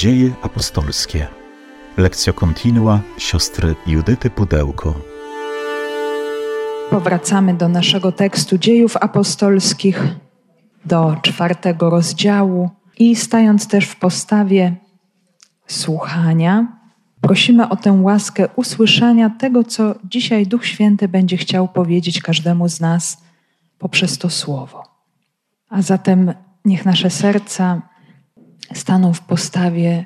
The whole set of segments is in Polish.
Dzieje apostolskie. Lekcja kontinua siostry Judyty Pudełko. Powracamy do naszego tekstu Dziejów apostolskich, do czwartego rozdziału i stając też w postawie słuchania, prosimy o tę łaskę usłyszenia tego, co dzisiaj Duch Święty będzie chciał powiedzieć każdemu z nas poprzez to słowo. A zatem niech nasze serca staną w postawie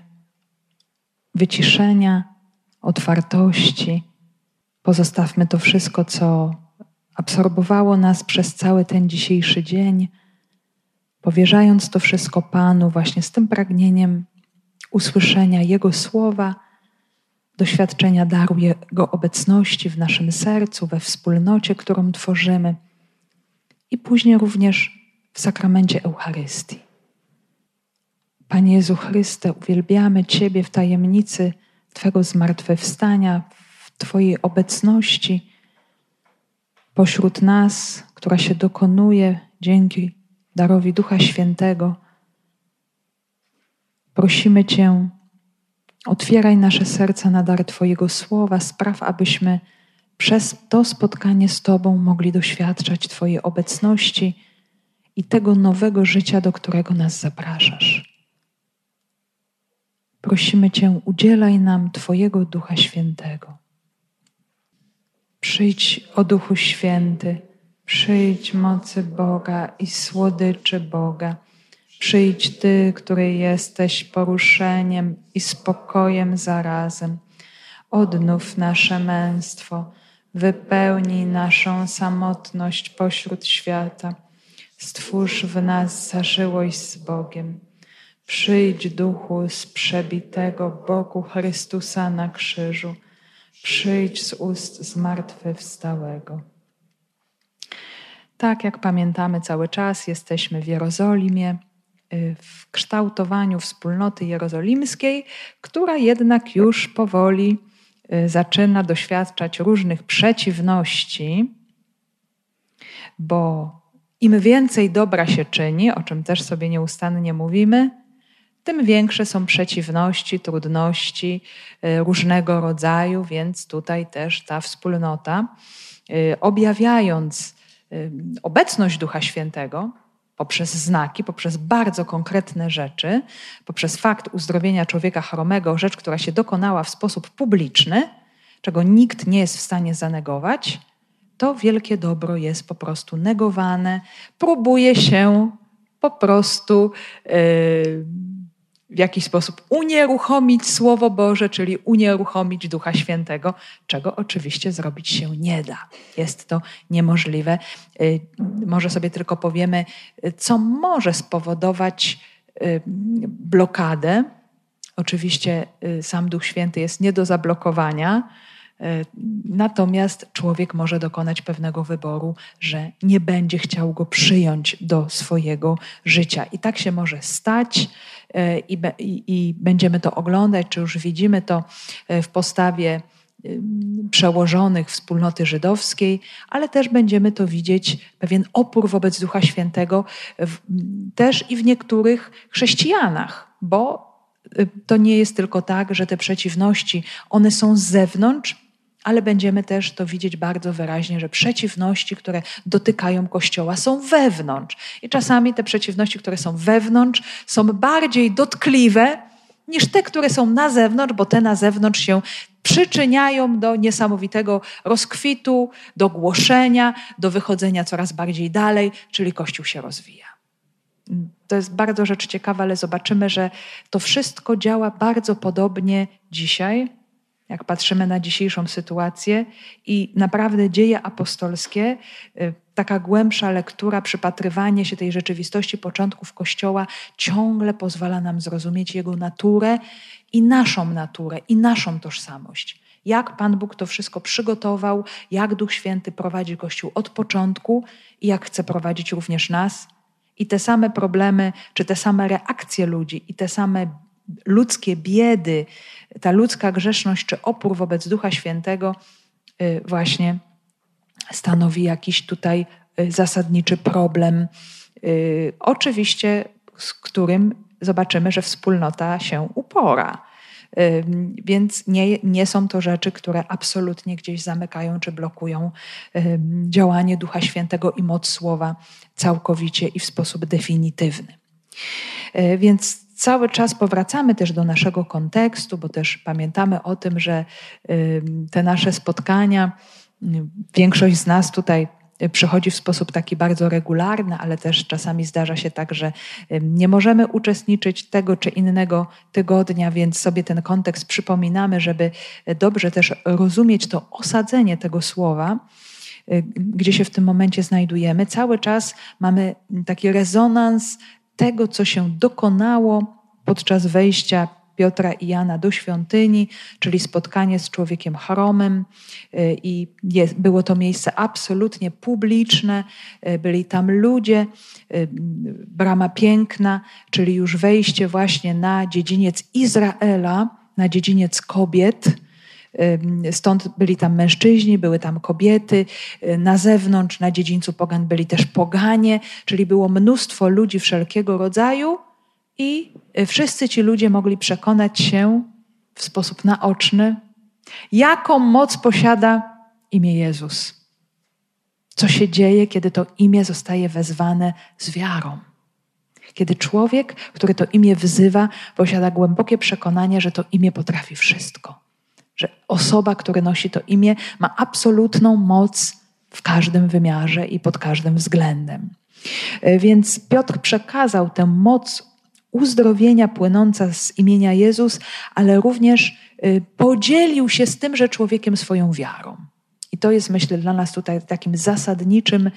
wyciszenia, otwartości. Pozostawmy to wszystko, co absorbowało nas przez cały ten dzisiejszy dzień, powierzając to wszystko Panu, właśnie z tym pragnieniem usłyszenia Jego słowa, doświadczenia daru Jego obecności w naszym sercu, we wspólnocie, którą tworzymy, i później również w sakramencie Eucharystii. Panie Jezu Chryste, uwielbiamy Ciebie w tajemnicy Twego zmartwychwstania, w Twojej obecności pośród nas, która się dokonuje dzięki darowi Ducha Świętego. Prosimy Cię, otwieraj nasze serca na dar Twojego słowa, spraw, abyśmy przez to spotkanie z Tobą mogli doświadczać Twojej obecności i tego nowego życia, do którego nas zapraszasz. Prosimy Cię, udzielaj nam Twojego Ducha Świętego. Przyjdź, o Duchu Święty, przyjdź mocy Boga i słodyczy Boga. Przyjdź Ty, który jesteś poruszeniem i spokojem zarazem. Odnów nasze męstwo, wypełnij naszą samotność pośród świata. Stwórz w nas zażyłość z Bogiem Przyjdź duchu z przebitego boku Chrystusa na krzyżu. Przyjdź z ust zmartwychwstałego. Tak jak pamiętamy cały czas, jesteśmy w Jerozolimie, y, w kształtowaniu wspólnoty jerozolimskiej, która jednak już powoli y, zaczyna doświadczać różnych przeciwności, bo im więcej dobra się czyni, o czym też sobie nieustannie mówimy, tym większe są przeciwności, trudności e, różnego rodzaju, więc tutaj też ta wspólnota, e, objawiając e, obecność Ducha Świętego, poprzez znaki, poprzez bardzo konkretne rzeczy, poprzez fakt uzdrowienia człowieka chromego, rzecz, która się dokonała w sposób publiczny, czego nikt nie jest w stanie zanegować, to wielkie dobro jest po prostu negowane, próbuje się po prostu. Yy, w jakiś sposób unieruchomić Słowo Boże, czyli unieruchomić Ducha Świętego, czego oczywiście zrobić się nie da. Jest to niemożliwe. Y, może sobie tylko powiemy, co może spowodować y, blokadę. Oczywiście y, sam Duch Święty jest nie do zablokowania. Natomiast człowiek może dokonać pewnego wyboru, że nie będzie chciał go przyjąć do swojego życia. I tak się może stać. E, i, i, będziemy to oglądać, czy już widzimy to e, w postawie przełożonych wspólnoty żydowskiej, ale też będziemy to widzieć pewien opór wobec Ducha Świętego w, też i w niektórych chrześcijanach, bo to nie jest tylko tak, że te przeciwności, one są z zewnątrz, ale będziemy też to widzieć bardzo wyraźnie, że przeciwności, które dotykają Kościoła, są wewnątrz. I czasami te przeciwności, które są wewnątrz, są bardziej dotkliwe niż te, które są na zewnątrz, bo te na zewnątrz się przyczyniają do niesamowitego rozkwitu, do głoszenia, do wychodzenia coraz bardziej dalej, czyli Kościół się rozwija. To jest bardzo rzecz ciekawa, ale zobaczymy, że to wszystko działa bardzo podobnie dzisiaj jak patrzymy na dzisiejszą sytuację i naprawdę dzieje apostolskie, y, taka głębsza lektura, przypatrywanie się tej rzeczywistości początków Kościoła ciągle pozwala nam zrozumieć Jego naturę i naszą naturę, i naszą tożsamość. Jak Pan Bóg to wszystko przygotował, jak Duch Święty prowadzi Kościół od początku i jak chce prowadzić również nas. I te same problemy, czy te same reakcje ludzi, i te same ludzkie biedy, ta ludzka grzeszność czy opór wobec Ducha Świętego y, właśnie stanowi jakiś tutaj y, zasadniczy problem, y, oczywiście z którym zobaczymy, że wspólnota się upora. Więc nie, nie są to rzeczy, które absolutnie gdzieś zamykają czy blokują działanie Ducha Świętego i moc Słowa całkowicie i w sposób definitywny. Więc cały czas powracamy też do naszego kontekstu, bo też pamiętamy o tym, że te nasze spotkania, większość z nas tutaj przychodzi w sposób taki bardzo regularny, ale też czasami zdarza się tak, że nie możemy uczestniczyć tego czy innego tygodnia, więc sobie ten kontekst przypominamy, żeby dobrze też rozumieć to osadzenie tego słowa y, gdzie się w tym momencie znajdujemy. Cały czas mamy taki rezonans tego, co się dokonało podczas wejścia Piotra i Jana do świątyni, czyli spotkanie z człowiekiem chromym. Y, I jest, było to miejsce absolutnie publiczne, y, byli tam ludzie, y, brama piękna, czyli już wejście właśnie na dziedziniec Izraela, na dziedziniec kobiet. Stąd byli tam mężczyźni, były tam kobiety. Na zewnątrz, na dziedzińcu pogan byli też poganie, czyli było mnóstwo ludzi wszelkiego rodzaju i wszyscy ci ludzie mogli przekonać się w sposób naoczny, jaką moc posiada imię Jezus. Co się dzieje, kiedy to imię zostaje wezwane z wiarą. Kiedy człowiek, który to imię wzywa, posiada głębokie przekonanie, że to imię potrafi wszystko. Że osoba, która nosi to imię, ma absolutną moc w każdym wymiarze i pod każdym względem. Więc Piotr przekazał tę moc uzdrowienia płynąca z imienia Jezus, ale również y, podzielił się z tymże człowiekiem swoją wiarą. I to jest, myślę, dla nas tutaj takim zasadniczym,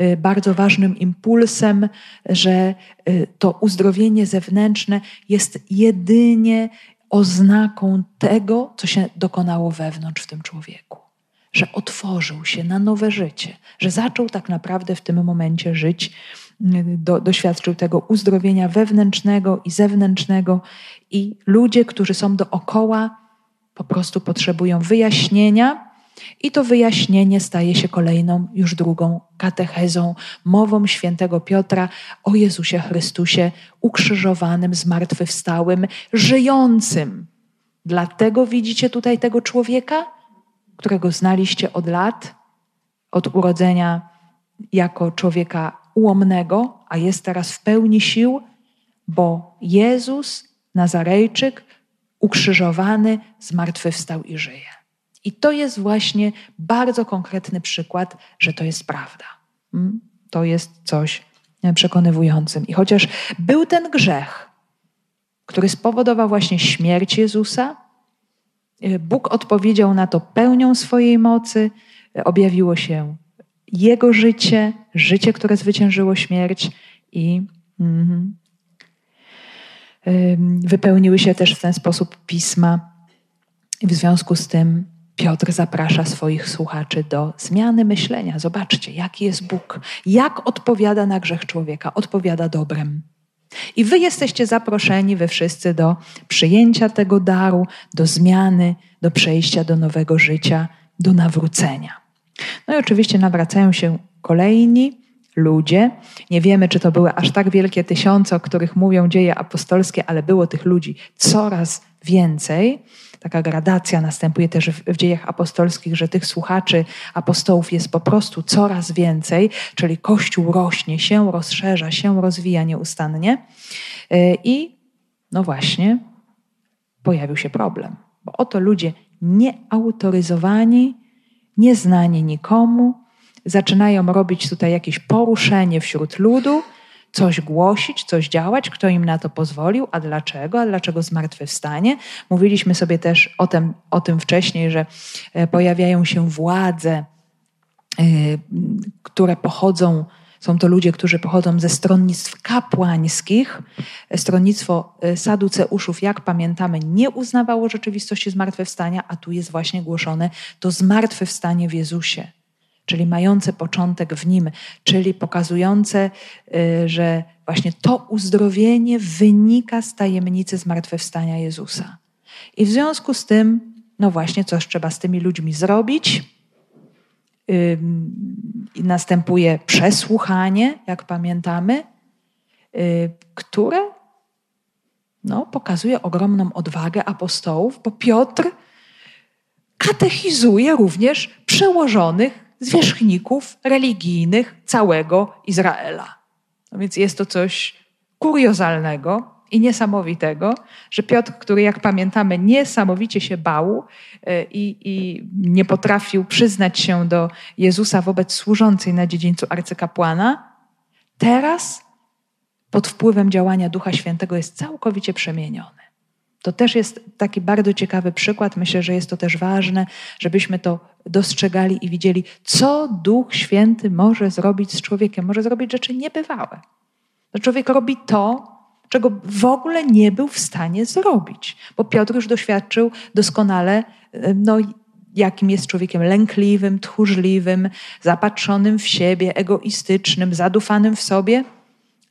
y, bardzo ważnym impulsem, że to uzdrowienie zewnętrzne jest jedynie oznaką tego, co się dokonało wewnątrz w tym człowieku. Że otworzył się na nowe życie, że zaczął tak naprawdę w tym momencie żyć do, doświadczył tego uzdrowienia wewnętrznego i zewnętrznego, i ludzie, którzy są dookoła, po prostu potrzebują wyjaśnienia, i to wyjaśnienie staje się kolejną, już drugą katechezą, mową świętego Piotra o Jezusie Chrystusie, ukrzyżowanym, zmartwychwstałym, żyjącym. Dlatego widzicie tutaj tego człowieka, którego znaliście od lat, od urodzenia jako człowieka ułomnego, a jest teraz w pełni sił, bo Jezus, Nazarejczyk, ukrzyżowany, zmartwychwstał i żyje. I to jest właśnie bardzo konkretny przykład, że to jest prawda. Mm? To jest coś przekonywującym. I chociaż był ten grzech, który spowodował właśnie śmierć Jezusa, y, Bóg odpowiedział na to pełnią swojej mocy, objawiło się jego życie, życie, które zwyciężyło śmierć i mm, wypełniły się też w ten sposób pisma. W związku z tym Piotr zaprasza swoich słuchaczy do zmiany myślenia. Zobaczcie, jaki jest Bóg, jak odpowiada na grzech człowieka, odpowiada dobrem. I wy jesteście zaproszeni, wy wszyscy, do przyjęcia tego daru, do zmiany, do przejścia do nowego życia, do nawrócenia. No i oczywiście nawracają się kolejni ludzie. Nie wiemy, czy to były aż tak wielkie tysiące, o których mówią dzieje apostolskie, ale było tych ludzi coraz więcej. Taka gradacja następuje też w, dziejach apostolskich, że tych słuchaczy apostołów jest po prostu coraz więcej, czyli Kościół rośnie, się rozszerza, się rozwija nieustannie. E, I no właśnie, pojawił się problem, bo oto ludzie nieautoryzowani, nieznani nikomu, zaczynają robić tutaj jakieś poruszenie wśród ludu, coś głosić, coś działać, kto im na to pozwolił, a dlaczego, a dlaczego zmartwychwstanie. Mówiliśmy sobie też o tym, o tym wcześniej, że e, pojawiają się władze, e, które pochodzą są to ludzie, którzy pochodzą ze stronnictw kapłańskich. Stronnictwo e, Saduceuszów, jak pamiętamy, nie uznawało rzeczywistości zmartwychwstania, a tu jest właśnie głoszone to zmartwychwstanie w Jezusie, czyli mające początek w Nim, czyli pokazujące, e, że właśnie to uzdrowienie wynika z tajemnicy zmartwychwstania Jezusa. I w związku z tym, no właśnie, coś trzeba z tymi ludźmi zrobić następuje przesłuchanie, jak pamiętamy, y, które no, pokazuje ogromną odwagę apostołów, bo Piotr katechizuje również przełożonych zwierzchników religijnych całego Izraela. No więc jest to coś kuriozalnego i niesamowitego, że Piotr, który jak pamiętamy niesamowicie się bał e, i, i nie potrafił przyznać się do Jezusa wobec służącej na dziedzińcu arcykapłana, teraz pod wpływem działania Ducha Świętego jest całkowicie przemieniony. To też jest taki bardzo ciekawy przykład. Myślę, że jest to też ważne, żebyśmy to dostrzegali i widzieli, co Duch Święty może zrobić z człowiekiem. Może zrobić rzeczy niebywałe. To człowiek robi to, czego w ogóle nie był w stanie zrobić, bo Piotr już doświadczył doskonale, no, jakim jest człowiekiem lękliwym, tchórzliwym, zapatrzonym w siebie, egoistycznym, zadufanym w sobie.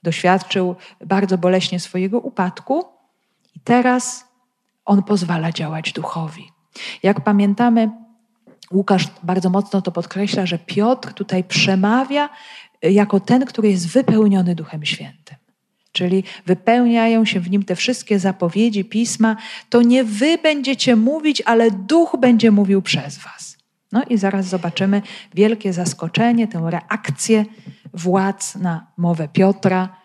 Doświadczył bardzo boleśnie swojego upadku teraz on pozwala działać duchowi. Jak pamiętamy, Łukasz bardzo mocno to podkreśla, że Piotr tutaj przemawia jako ten, który jest wypełniony Duchem Świętym. Czyli wypełniają się w nim te wszystkie zapowiedzi pisma. To nie wy będziecie mówić, ale duch będzie mówił przez was. No i zaraz zobaczymy wielkie zaskoczenie, tę reakcję władz na mowę Piotra.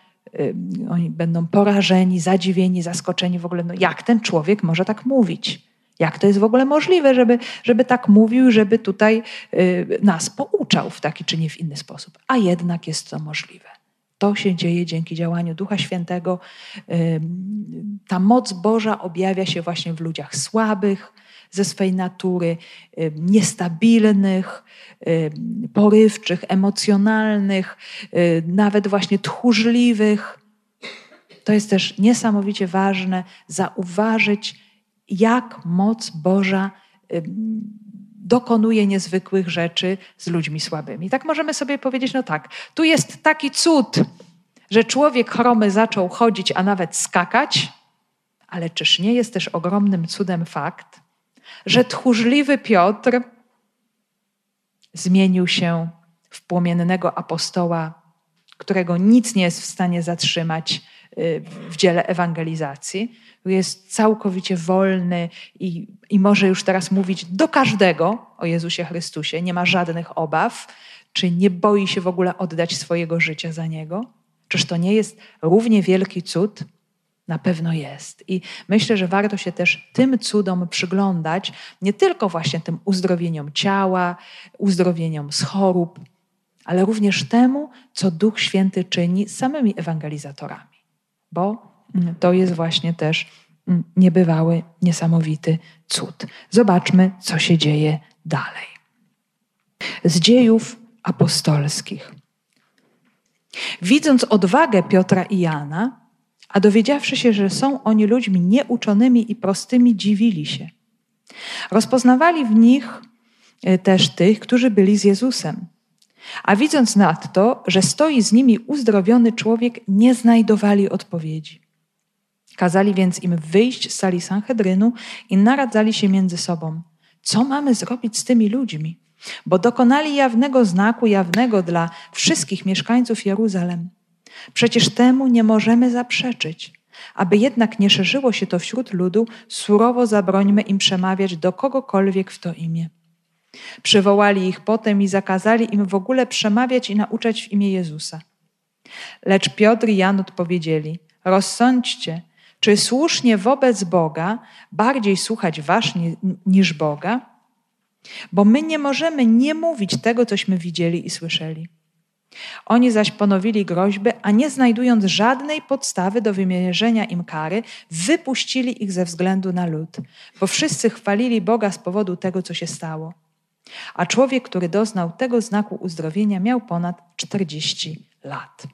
Oni będą porażeni, zadziwieni, zaskoczeni w ogóle. No jak ten człowiek może tak mówić? Jak to jest w ogóle możliwe, żeby, żeby tak mówił, żeby tutaj y, nas pouczał w taki czy nie w inny sposób? A jednak jest to możliwe. To się dzieje dzięki działaniu Ducha Świętego. Ta moc Boża objawia się właśnie w ludziach słabych ze swej natury, niestabilnych, porywczych, emocjonalnych, nawet właśnie tchórzliwych. To jest też niesamowicie ważne zauważyć, jak moc Boża dokonuje niezwykłych rzeczy z ludźmi słabymi. Tak możemy sobie powiedzieć, no tak, tu jest taki cud, że człowiek chromy zaczął chodzić, a nawet skakać, ale czyż nie jest też ogromnym cudem fakt, że tchórzliwy Piotr zmienił się w płomiennego apostoła, którego nic nie jest w stanie zatrzymać y, w dziele ewangelizacji, jest całkowicie wolny i, i może już teraz mówić do każdego o Jezusie Chrystusie, nie ma żadnych obaw, czy nie boi się w ogóle oddać swojego życia za Niego? Czyż to nie jest równie wielki cud? Na pewno jest. I myślę, że warto się też tym cudom przyglądać, nie tylko właśnie tym uzdrowieniom ciała, uzdrowieniom z chorób, ale również temu, co Duch Święty czyni z samymi ewangelizatorami. Bo to jest właśnie też niebywały, niesamowity cud. Zobaczmy, co się dzieje dalej. Z dziejów apostolskich. Widząc odwagę Piotra i Jana, a dowiedziawszy się, że są oni ludźmi nieuczonymi i prostymi, dziwili się. Rozpoznawali w nich e, też tych, którzy byli z Jezusem. A widząc nadto, że stoi z nimi uzdrowiony człowiek, nie znajdowali odpowiedzi. Kazali więc im wyjść z sali Sanhedrynu i naradzali się między sobą. Co mamy zrobić z tymi ludźmi? Bo dokonali jawnego znaku, jawnego dla wszystkich mieszkańców Jeruzalem. Przecież temu nie możemy zaprzeczyć. Aby jednak nie szerzyło się to wśród ludu, surowo zabrońmy im przemawiać do kogokolwiek w to imię. Przywołali ich potem i zakazali im w ogóle przemawiać i nauczać w imię Jezusa. Lecz Piotr i Jan odpowiedzieli: Rozsądźcie, czy słusznie wobec Boga bardziej słuchać was niż Boga? Bo my nie możemy nie mówić tego, cośmy widzieli i słyszeli. Oni zaś ponowili groźby, a nie znajdując żadnej podstawy do wymierzenia im kary, wypuścili ich ze względu na lud, bo wszyscy chwalili Boga z powodu tego, co się stało. A człowiek, który doznał tego znaku uzdrowienia, miał ponad 40 lat.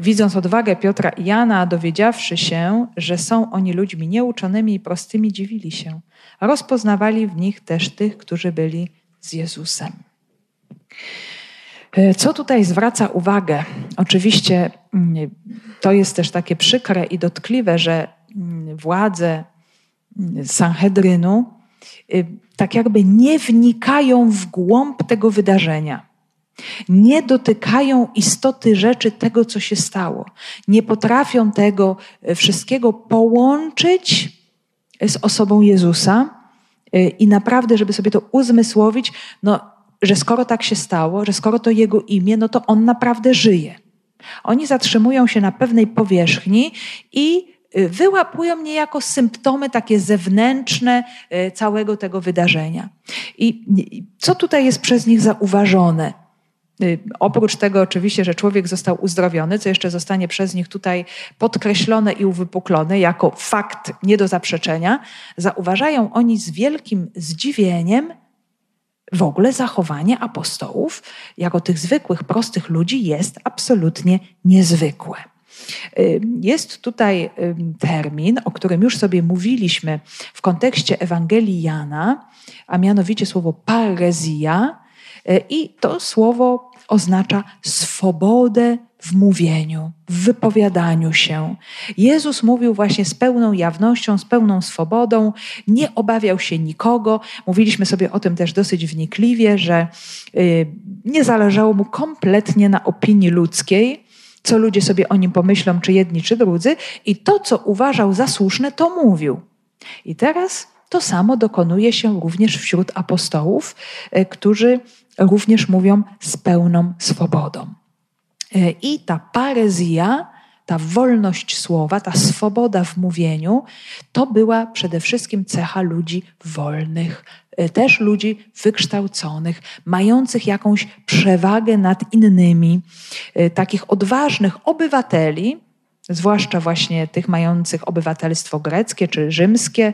Widząc odwagę Piotra i Jana, dowiedziawszy się, że są oni ludźmi nieuczonymi i prostymi, dziwili się. Rozpoznawali w nich też tych, którzy byli z Jezusem. E, co tutaj zwraca uwagę? Oczywiście mm, to jest też takie przykre i dotkliwe, że mm, władze mm, Sanhedrynu y, tak jakby nie wnikają w głąb tego wydarzenia. Nie dotykają istoty rzeczy tego, co się stało. Nie potrafią tego e, wszystkiego połączyć z osobą Jezusa e, i naprawdę, żeby sobie to uzmysłowić, no, że skoro tak się stało, że skoro to Jego imię, no to On naprawdę żyje. Oni zatrzymują się na pewnej powierzchni i y, wyłapują niejako symptomy takie zewnętrzne y, całego tego wydarzenia. I co tutaj jest przez nich zauważone? Y, oprócz tego oczywiście, że człowiek został uzdrowiony, co jeszcze zostanie przez nich tutaj podkreślone i uwypuklone jako fakt nie do zaprzeczenia, zauważają oni z wielkim zdziwieniem, w ogóle zachowanie apostołów, jako tych zwykłych, prostych ludzi, jest absolutnie niezwykłe. Jest tutaj termin, o którym już sobie mówiliśmy w kontekście Ewangelii Jana, a mianowicie słowo parezja, y, i to słowo oznacza swobodę w mówieniu, w wypowiadaniu się. Jezus mówił właśnie z pełną jawnością, z pełną swobodą, nie obawiał się nikogo. Mówiliśmy sobie o tym też dosyć wnikliwie, że y, nie zależało mu kompletnie na opinii ludzkiej, co ludzie sobie o nim pomyślą, czy jedni, czy drudzy, i to, co uważał za słuszne, to mówił. I teraz to samo dokonuje się również wśród apostołów, y, którzy również mówią z pełną swobodą. E, I ta parezja, ta wolność słowa, ta swoboda w mówieniu, to była przede wszystkim cecha ludzi wolnych, e, też ludzi wykształconych, mających jakąś przewagę nad innymi, e, takich odważnych obywateli, zwłaszcza właśnie tych mających obywatelstwo greckie czy rzymskie,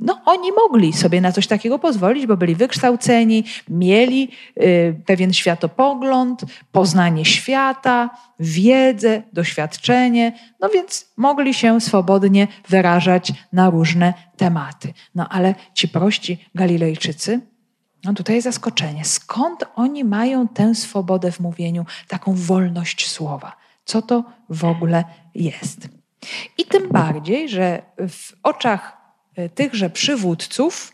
no, oni mogli sobie na coś takiego pozwolić, bo byli wykształceni, mieli y, pewien światopogląd, poznanie świata, wiedzę, doświadczenie, no więc mogli się swobodnie wyrażać na różne tematy. No ale ci prości Galilejczycy, no tutaj jest zaskoczenie. Skąd oni mają tę swobodę w mówieniu, taką wolność słowa? Co to w ogóle jest? I tym bardziej, że w oczach E, tychże przywódców,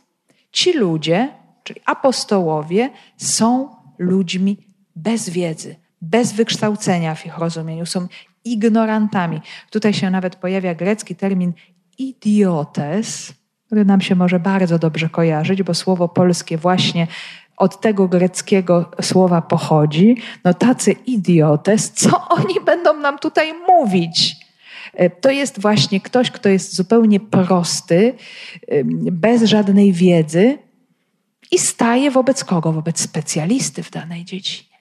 ci ludzie, czyli apostołowie, są ludźmi bez wiedzy, bez wykształcenia w ich rozumieniu, są ignorantami. Tutaj się nawet pojawia grecki termin idiotes, który nam się może bardzo dobrze kojarzyć, bo słowo polskie właśnie od tego greckiego słowa pochodzi. No tacy idiotes, co oni będą nam tutaj mówić? E, to jest właśnie ktoś, kto jest zupełnie prosty, bez żadnej wiedzy i staje wobec kogo? Wobec specjalisty w danej dziedzinie.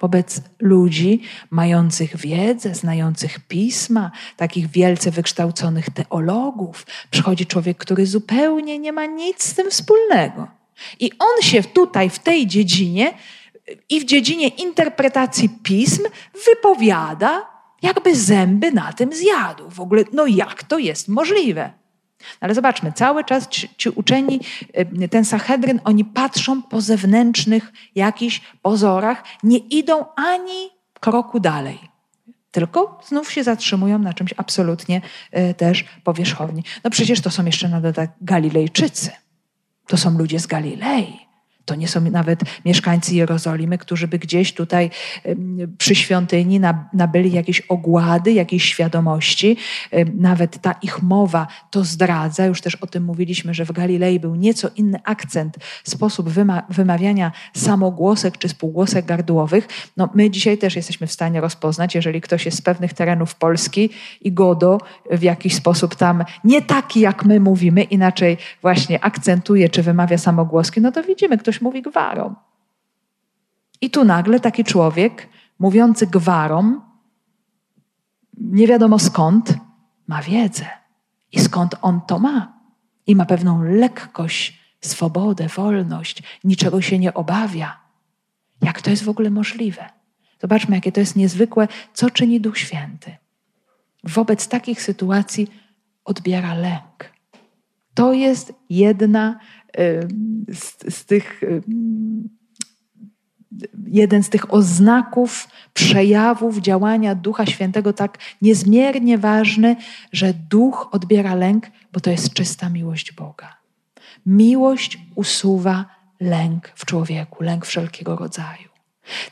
Wobec ludzi mających wiedzę, znających pisma, takich wielce wykształconych teologów. Przychodzi człowiek, który zupełnie nie ma nic z tym wspólnego. I on się tutaj, w tej dziedzinie i w dziedzinie interpretacji pism wypowiada jakby zęby na tym zjadł. W ogóle, no jak to jest możliwe? Ale zobaczmy, cały czas ci, ci uczeni, y, ten Sachedryn, oni patrzą po zewnętrznych jakichś pozorach, nie idą ani kroku dalej. Tylko znów się zatrzymują na czymś absolutnie y, też powierzchowni. No przecież to są jeszcze na dodatek Galilejczycy. To są ludzie z Galilei. To nie są nawet mieszkańcy Jerozolimy, którzy by gdzieś tutaj przy świątyni nabyli jakieś ogłady, jakieś świadomości. Nawet ta ich mowa to zdradza. Już też o tym mówiliśmy, że w Galilei był nieco inny akcent, sposób wymawiania samogłosek czy spółgłosek gardłowych. No, my dzisiaj też jesteśmy w stanie rozpoznać, jeżeli ktoś jest z pewnych terenów Polski i godo w jakiś sposób tam nie taki, jak my mówimy, inaczej właśnie akcentuje czy wymawia samogłoski, no to widzimy, ktoś ktoś mówi gwarą. I tu nagle taki człowiek, mówiący gwarą, nie wiadomo skąd, ma wiedzę. I skąd on to ma? I ma pewną lekkość, swobodę, wolność, niczego się nie obawia. Jak to jest w ogóle możliwe? Zobaczmy, jakie to jest niezwykłe, co czyni Duch Święty. Wobec takich sytuacji odbiera lęk. To jest jedna z, z tych jeden z tych oznaków, przejawów działania Ducha Świętego tak niezmiernie ważny, że Duch odbiera lęk, bo to jest czysta miłość Boga. Miłość usuwa lęk w człowieku, lęk wszelkiego rodzaju.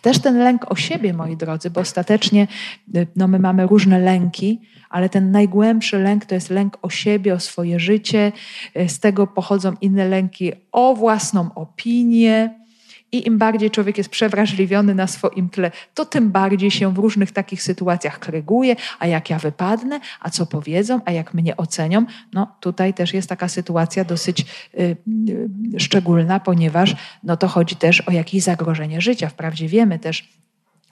Też ten lęk o siebie, moi drodzy, bo ostatecznie y, no, my mamy różne lęki, ale ten najgłębszy lęk to jest lęk o siebie, o swoje życie. Y, z tego pochodzą inne lęki o własną opinię, i im bardziej człowiek jest przewrażliwiony na swoim tle, to tym bardziej się w różnych takich sytuacjach kryguje, a jak ja wypadnę, a co powiedzą, a jak mnie ocenią. No tutaj też jest taka sytuacja dosyć y, y, szczególna, ponieważ no to chodzi też o jakieś zagrożenie życia. Wprawdzie wiemy też,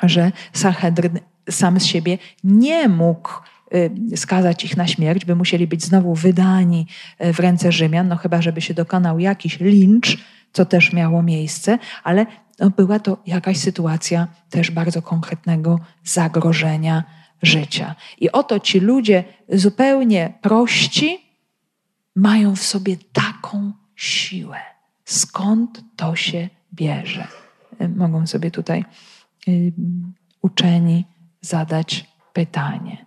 że Sanhedryn sam z siebie nie mógł y, skazać ich na śmierć, by musieli być znowu wydani y, w ręce Rzymian, no chyba żeby się dokonał jakiś lincz, co też miało miejsce, ale no, była to jakaś sytuacja też bardzo konkretnego zagrożenia życia. I oto ci ludzie zupełnie prości mają w sobie taką siłę. Skąd to się bierze? Mogą sobie tutaj y, uczeni zadać pytanie.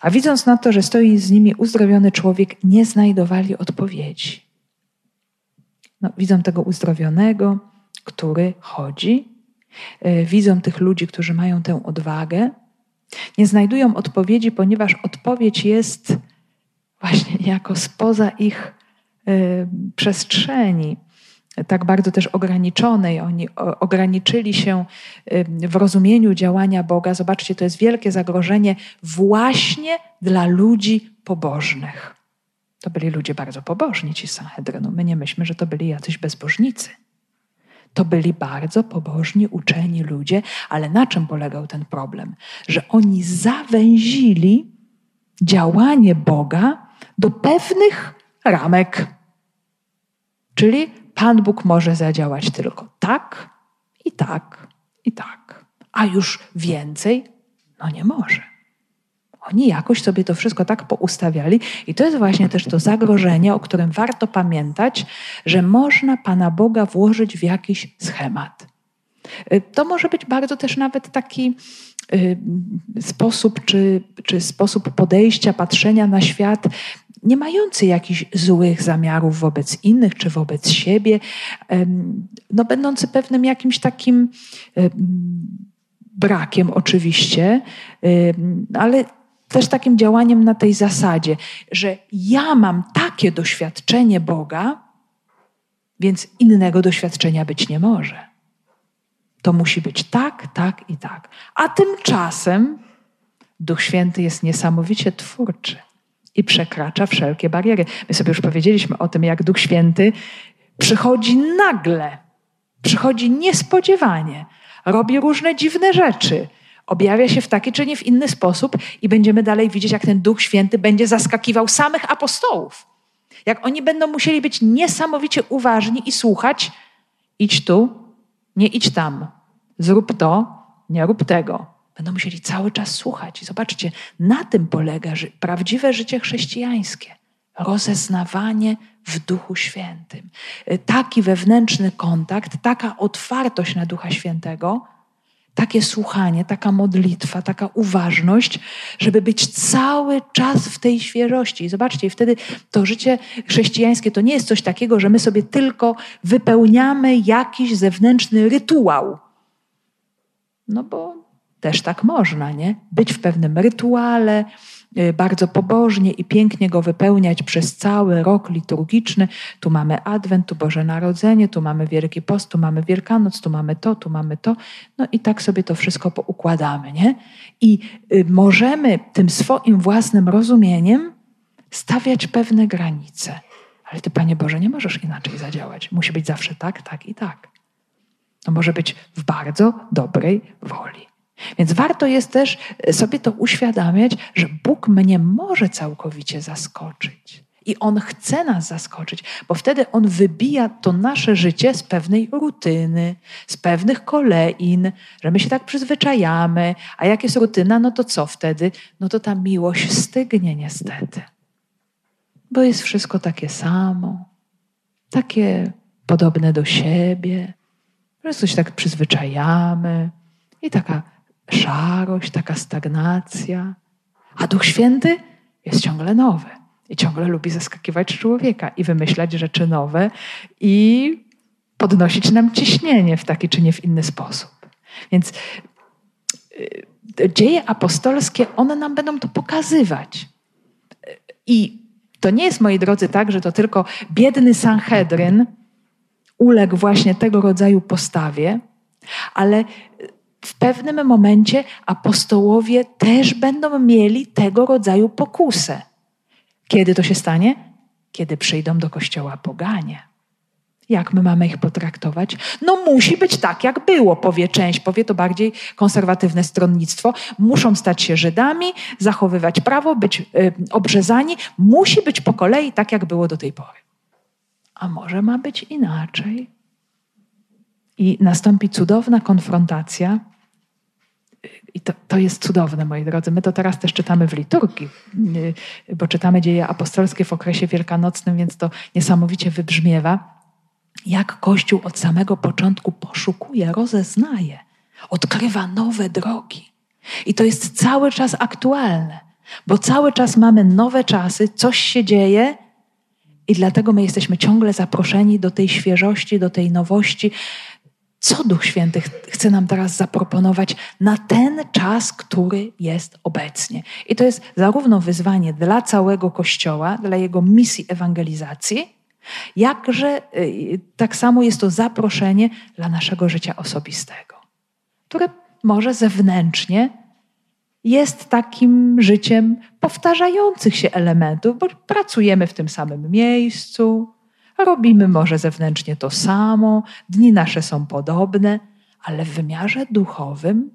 A widząc na to, że stoi z nimi uzdrowiony człowiek, nie znajdowali odpowiedzi. No, widzą tego uzdrowionego, który chodzi, e, widzą tych ludzi, którzy mają tę odwagę. Nie znajdują odpowiedzi, ponieważ odpowiedź jest właśnie jako spoza ich e, przestrzeni, tak bardzo też ograniczonej. Oni ograniczyli się e, w rozumieniu działania Boga. Zobaczcie, to jest wielkie zagrożenie właśnie dla ludzi pobożnych. To byli ludzie bardzo pobożni, ci Sanhedrynu. My nie myślmy, że to byli jacyś bezbożnicy. To byli bardzo pobożni, uczeni ludzie, ale na czym polegał ten problem? Że oni zawęzili działanie Boga do pewnych ramek. Czyli Pan Bóg może zadziałać tylko tak i tak i tak, a już więcej no nie może. Oni jakoś sobie to wszystko tak poustawiali, i to jest właśnie też to zagrożenie, o którym warto pamiętać, że można Pana Boga włożyć w jakiś schemat. Y, to może być bardzo też nawet taki y, sposób, czy, czy sposób podejścia, patrzenia na świat, nie mający jakichś złych zamiarów wobec innych czy wobec siebie, no, będący pewnym jakimś takim brakiem oczywiście, ale też takim działaniem na tej zasadzie, że ja mam takie doświadczenie Boga, więc innego doświadczenia być nie może. To musi być tak, tak i tak. A tymczasem Duch Święty jest niesamowicie twórczy i przekracza wszelkie bariery. My sobie już powiedzieliśmy o tym, jak Duch Święty przychodzi nagle, przychodzi niespodziewanie, robi różne dziwne rzeczy objawia się w taki czy nie w inny sposób i będziemy dalej widzieć, jak ten Duch Święty będzie zaskakiwał samych apostołów. Jak oni będą musieli być niesamowicie uważni i słuchać, idź tu, nie idź tam, zrób to, nie rób tego. Będą musieli cały czas słuchać. I zobaczcie, na tym polega ży prawdziwe życie chrześcijańskie. Rozeznawanie w Duchu Świętym. Taki wewnętrzny kontakt, taka otwartość na Ducha Świętego, takie słuchanie, taka modlitwa, taka uważność, żeby być cały czas w tej świeżości. I zobaczcie, wtedy to życie chrześcijańskie to nie jest coś takiego, że my sobie tylko wypełniamy jakiś zewnętrzny rytuał. No bo też tak można, nie? Być w pewnym rytuale, bardzo pobożnie i pięknie go wypełniać przez cały rok liturgiczny. Tu mamy Adwent, tu Boże Narodzenie, tu mamy Wielki Post, tu mamy Wielkanoc, tu mamy to, tu mamy to. No i tak sobie to wszystko poukładamy, nie? I y, możemy tym swoim własnym rozumieniem stawiać pewne granice. Ale Ty, Panie Boże, nie możesz inaczej zadziałać. Musi być zawsze tak, tak i tak. To może być w bardzo dobrej woli. Więc warto jest też e, sobie to uświadamiać, że Bóg mnie może całkowicie zaskoczyć. I On chce nas zaskoczyć, bo wtedy On wybija to nasze życie z pewnej rutyny, z pewnych kolejn, że my się tak przyzwyczajamy. A jak jest rutyna, no to co wtedy? No to ta miłość stygnie niestety. Bo jest wszystko takie samo, takie podobne do siebie, że coś tak przyzwyczajamy i taka szarość, taka stagnacja. A Duch Święty jest ciągle nowy i ciągle lubi zaskakiwać człowieka i wymyślać rzeczy nowe i podnosić nam ciśnienie w taki czy nie w inny sposób. Więc y, dzieje apostolskie, one nam będą to pokazywać. I to nie jest, moi drodzy, tak, że to tylko biedny Sanhedryn uległ właśnie tego rodzaju postawie, ale w pewnym momencie apostołowie też będą mieli tego rodzaju pokusę. Kiedy to się stanie? Kiedy przyjdą do kościoła poganie. Jak my mamy ich potraktować? No musi być tak, jak było, powie część, powie to bardziej konserwatywne stronnictwo. Muszą stać się Żydami, zachowywać prawo, być y, obrzezani. Musi być po kolei tak, jak było do tej pory. A może ma być inaczej? I nastąpi cudowna konfrontacja i to, to jest cudowne, moi drodzy. My to teraz też czytamy w liturgii, y, bo czytamy dzieje apostolskie w okresie wielkanocnym, więc to niesamowicie wybrzmiewa, jak Kościół od samego początku poszukuje, rozeznaje, odkrywa nowe drogi. I to jest cały czas aktualne, bo cały czas mamy nowe czasy, coś się dzieje, i dlatego my jesteśmy ciągle zaproszeni do tej świeżości, do tej nowości, co Duch Święty chce nam teraz zaproponować na ten czas, który jest obecnie. I to jest zarówno wyzwanie dla całego Kościoła, dla jego misji ewangelizacji, jakże y, tak samo jest to zaproszenie dla naszego życia osobistego, które może zewnętrznie jest takim życiem powtarzających się elementów, bo pracujemy w tym samym miejscu, Robimy może zewnętrznie to samo, dni nasze są podobne, ale w wymiarze duchowym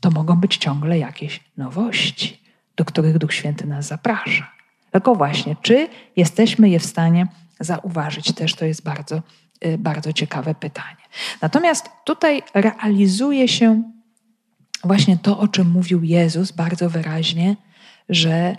to mogą być ciągle jakieś nowości, do których Duch Święty nas zaprasza. Tylko właśnie, czy jesteśmy je w stanie zauważyć, też to jest bardzo, y, bardzo ciekawe pytanie. Natomiast tutaj realizuje się właśnie to, o czym mówił Jezus bardzo wyraźnie, że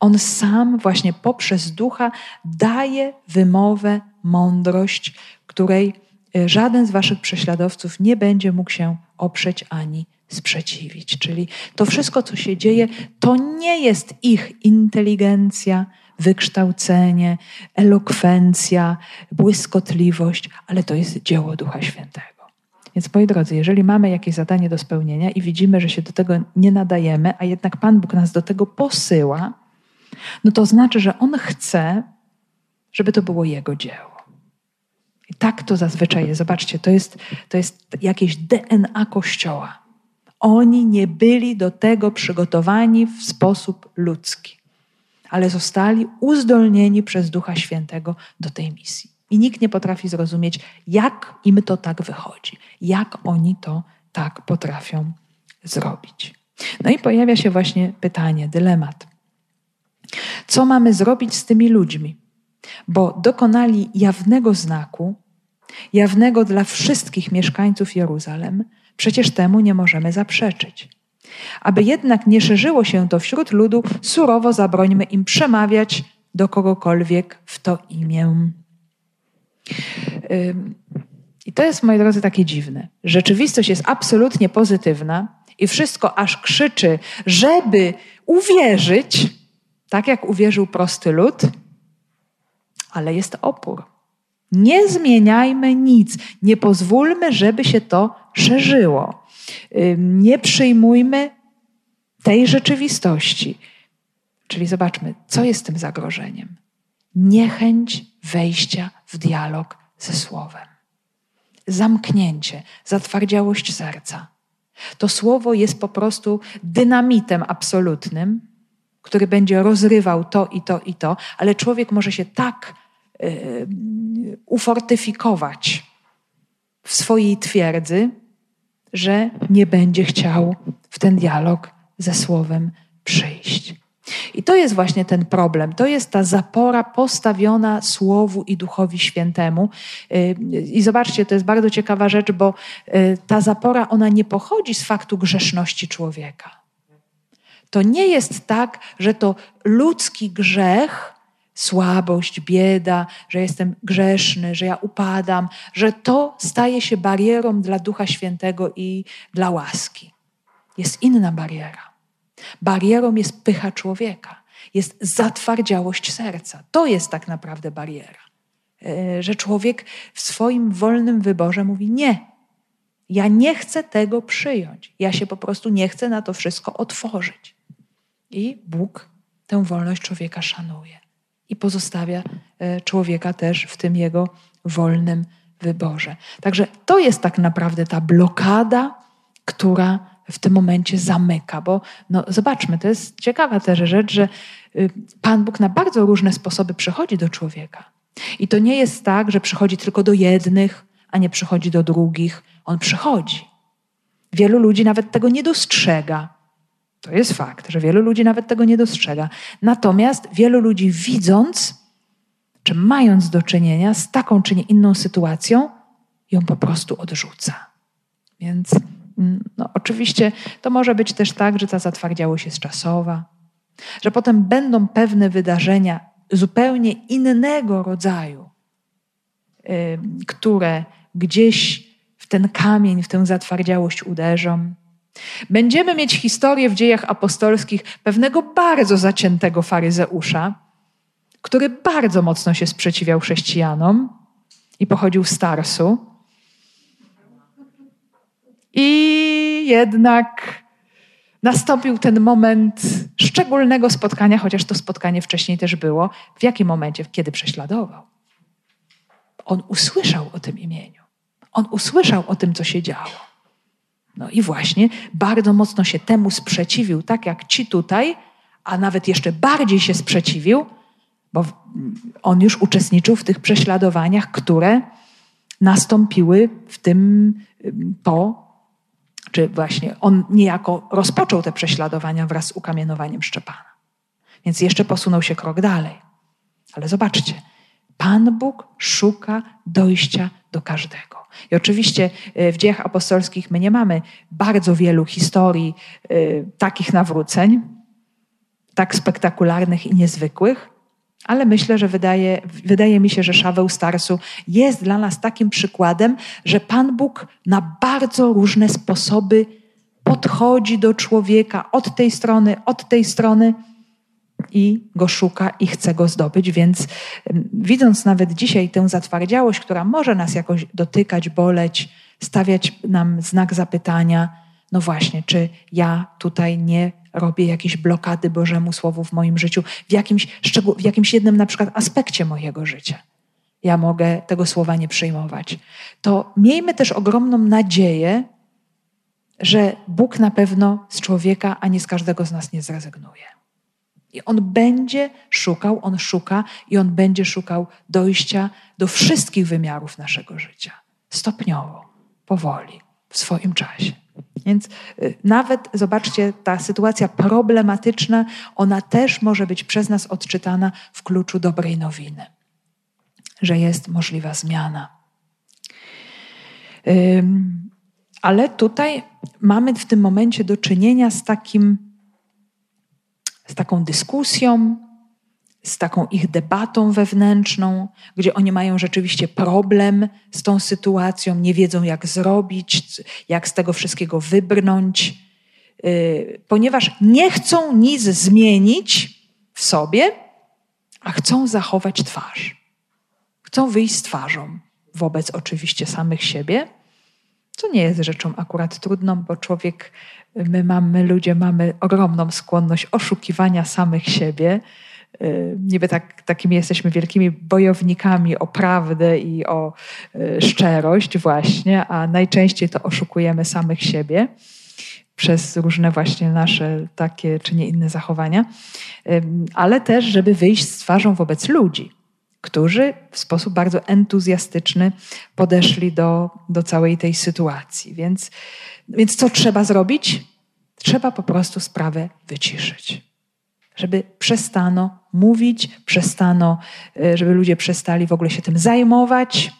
on sam właśnie poprzez ducha daje wymowę, mądrość, której e, żaden z waszych prześladowców nie będzie mógł się oprzeć ani sprzeciwić. Czyli to wszystko, co się dzieje, to nie jest ich inteligencja, wykształcenie, elokwencja, błyskotliwość, ale to jest dzieło Ducha Świętego. Więc moi drodzy, jeżeli mamy jakieś zadanie do spełnienia i widzimy, że się do tego nie nadajemy, a jednak Pan Bóg nas do tego posyła, no to znaczy, że On chce, żeby to było Jego dzieło. I tak to zazwyczaj jest. Zobaczcie, to jest, to jest jakieś DNA Kościoła. Oni nie byli do tego przygotowani w sposób ludzki, ale zostali uzdolnieni przez Ducha Świętego do tej misji. I nikt nie potrafi zrozumieć, jak im to tak wychodzi, jak oni to tak potrafią zrobić. No i pojawia się właśnie pytanie, dylemat. Co mamy zrobić z tymi ludźmi? Bo dokonali jawnego znaku, jawnego dla wszystkich mieszkańców Jeruzalem, przecież temu nie możemy zaprzeczyć. Aby jednak nie szerzyło się to wśród ludu, surowo zabrońmy im przemawiać do kogokolwiek w to imię. I to jest, moi drodzy, takie dziwne. Rzeczywistość jest absolutnie pozytywna i wszystko aż krzyczy, żeby uwierzyć, tak jak uwierzył prosty lud, ale jest opór. Nie zmieniajmy nic, nie pozwólmy, żeby się to szerzyło. Nie przyjmujmy tej rzeczywistości. Czyli zobaczmy, co jest tym zagrożeniem. Niechęć wejścia w dialog ze Słowem. Zamknięcie, zatwardziałość serca. To słowo jest po prostu dynamitem absolutnym, który będzie rozrywał to i to i to, ale człowiek może się tak y, ufortyfikować w swojej twierdzy, że nie będzie chciał w ten dialog ze Słowem przyjść. I to jest właśnie ten problem. To jest ta zapora postawiona Słowu i Duchowi Świętemu. Y, I zobaczcie, to jest bardzo ciekawa rzecz, bo y, ta zapora, ona nie pochodzi z faktu grzeszności człowieka. To nie jest tak, że to ludzki grzech, słabość, bieda, że jestem grzeszny, że ja upadam, że to staje się barierą dla Ducha Świętego i dla łaski. Jest inna bariera. Barierą jest pycha człowieka, jest zatwardziałość serca. To jest tak naprawdę bariera. e, że człowiek w swoim wolnym wyborze mówi: Nie, ja nie chcę tego przyjąć. Ja się po prostu nie chcę na to wszystko otworzyć. I Bóg tę wolność człowieka szanuje i pozostawia e, człowieka też w tym jego wolnym wyborze. Także to jest tak naprawdę ta blokada, która w tym momencie zamyka, bo no, zobaczmy, to jest ciekawa też rzecz, że y, Pan Bóg na bardzo różne sposoby przychodzi do człowieka. I to nie jest tak, że przychodzi tylko do jednych, a nie przychodzi do drugich. On przychodzi. Wielu ludzi nawet tego nie dostrzega. To jest fakt, że wielu ludzi nawet tego nie dostrzega. Natomiast wielu ludzi widząc, czy mając do czynienia z taką czy nie inną sytuacją, ją po prostu odrzuca. Więc mm, no, oczywiście to może być też tak, że ta zatwardziałość jest czasowa, że potem będą pewne wydarzenia zupełnie innego rodzaju, yy, które gdzieś w ten kamień, w tę zatwardziałość uderzą. Będziemy mieć historię w dziejach apostolskich pewnego bardzo zaciętego faryzeusza, który bardzo mocno się sprzeciwiał chrześcijanom i pochodził z Tarsu. I jednak nastąpił ten moment szczególnego spotkania, chociaż to spotkanie wcześniej też było. W jakim momencie? Kiedy prześladował. On usłyszał o tym imieniu. On usłyszał o tym, co się działo. No i właśnie bardzo mocno się temu sprzeciwił, tak jak ci tutaj, a nawet jeszcze bardziej się sprzeciwił, bo on już uczestniczył w tych prześladowaniach, które nastąpiły w tym po, czy właśnie on niejako rozpoczął te prześladowania wraz z ukamienowaniem Szczepana. Więc jeszcze posunął się krok dalej. Ale zobaczcie, Pan Bóg szuka dojścia do każdego. I oczywiście e, w dziejach apostolskich my nie mamy bardzo wielu historii y, takich nawróceń, tak spektakularnych i niezwykłych, ale myślę, że wydaje, wydaje mi się, że Szaweł Starsu jest dla nas takim przykładem, że Pan Bóg na bardzo różne sposoby podchodzi do człowieka od tej strony, od tej strony i go szuka i chce go zdobyć. Więc widząc nawet dzisiaj tę zatwardziałość, która może nas jakoś dotykać, boleć, stawiać nam znak zapytania, no właśnie, czy ja tutaj nie robię jakiejś blokady Bożemu Słowu w moim życiu, w jakimś, w jakimś jednym na przykład aspekcie mojego życia. Ja mogę tego słowa nie przyjmować. To miejmy też ogromną nadzieję, że Bóg na pewno z człowieka, a nie z każdego z nas nie zrezygnuje. I on będzie szukał, on szuka i on będzie szukał dojścia do wszystkich wymiarów naszego życia. Stopniowo, powoli, w swoim czasie. Więc y, nawet, zobaczcie, ta sytuacja problematyczna, ona też może być przez nas odczytana w kluczu dobrej nowiny, że jest możliwa zmiana. Ale tutaj mamy w tym momencie do czynienia z takim z taką dyskusją, z taką ich debatą wewnętrzną, gdzie oni mają rzeczywiście problem z tą sytuacją, nie wiedzą jak zrobić, jak z tego wszystkiego wybrnąć, y, ponieważ nie chcą nic zmienić w sobie, a chcą zachować twarz. Chcą wyjść z twarzą wobec oczywiście samych siebie, co nie jest rzeczą akurat trudną, bo człowiek My mamy, ludzie mamy ogromną skłonność oszukiwania samych siebie. Y, niby tak, takimi jesteśmy wielkimi bojownikami o prawdę i o y, szczerość, właśnie, a najczęściej to oszukujemy samych siebie przez różne właśnie nasze takie czy nie inne zachowania, ale też, żeby wyjść z twarzą wobec ludzi, którzy w sposób bardzo entuzjastyczny podeszli do, do całej tej sytuacji. Więc więc co trzeba zrobić? Trzeba po prostu sprawę wyciszyć. Żeby przestano mówić, przestano, e, żeby ludzie przestali w ogóle się tym zajmować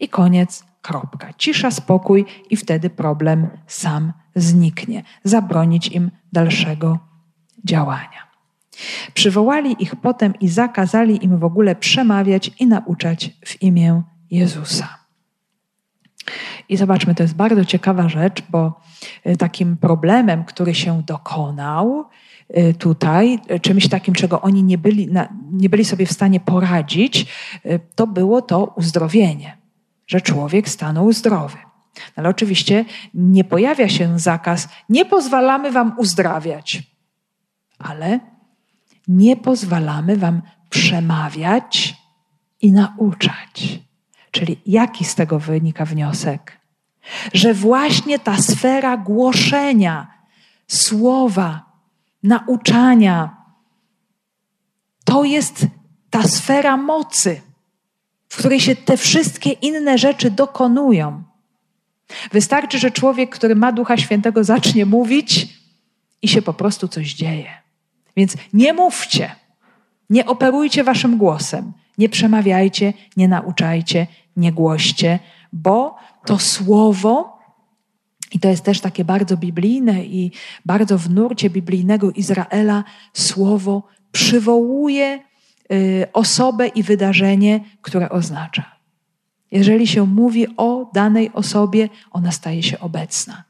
i koniec, kropka. Cisza, spokój i wtedy problem sam zniknie. Zabronić im dalszego działania. Przywołali ich potem i zakazali im w ogóle przemawiać i nauczać w imię Jezusa. I zobaczmy, to jest bardzo ciekawa rzecz, bo y, takim problemem, który się dokonał y, tutaj, y, czymś takim, czego oni nie byli, nie byli sobie w stanie poradzić, to było to uzdrowienie, że człowiek stanął zdrowy. Ale oczywiście nie pojawia się zakaz, nie pozwalamy wam uzdrawiać, ale nie pozwalamy wam przemawiać i nauczać. Czyli jaki z tego wynika wniosek? Że właśnie ta sfera głoszenia, słowa, nauczania, to jest ta sfera mocy, w której się te wszystkie inne rzeczy dokonują. Wystarczy, że człowiek, który ma Ducha Świętego, zacznie mówić i się po prostu coś dzieje. Więc nie mówcie, nie operujcie waszym głosem, nie przemawiajcie, nie nauczajcie, nie głoście, bo to słowo, i to jest też takie bardzo biblijne i bardzo w nurcie biblijnego Izraela, słowo przywołuje y, osobę i wydarzenie, które oznacza. Jeżeli się mówi o danej osobie, ona staje się obecna.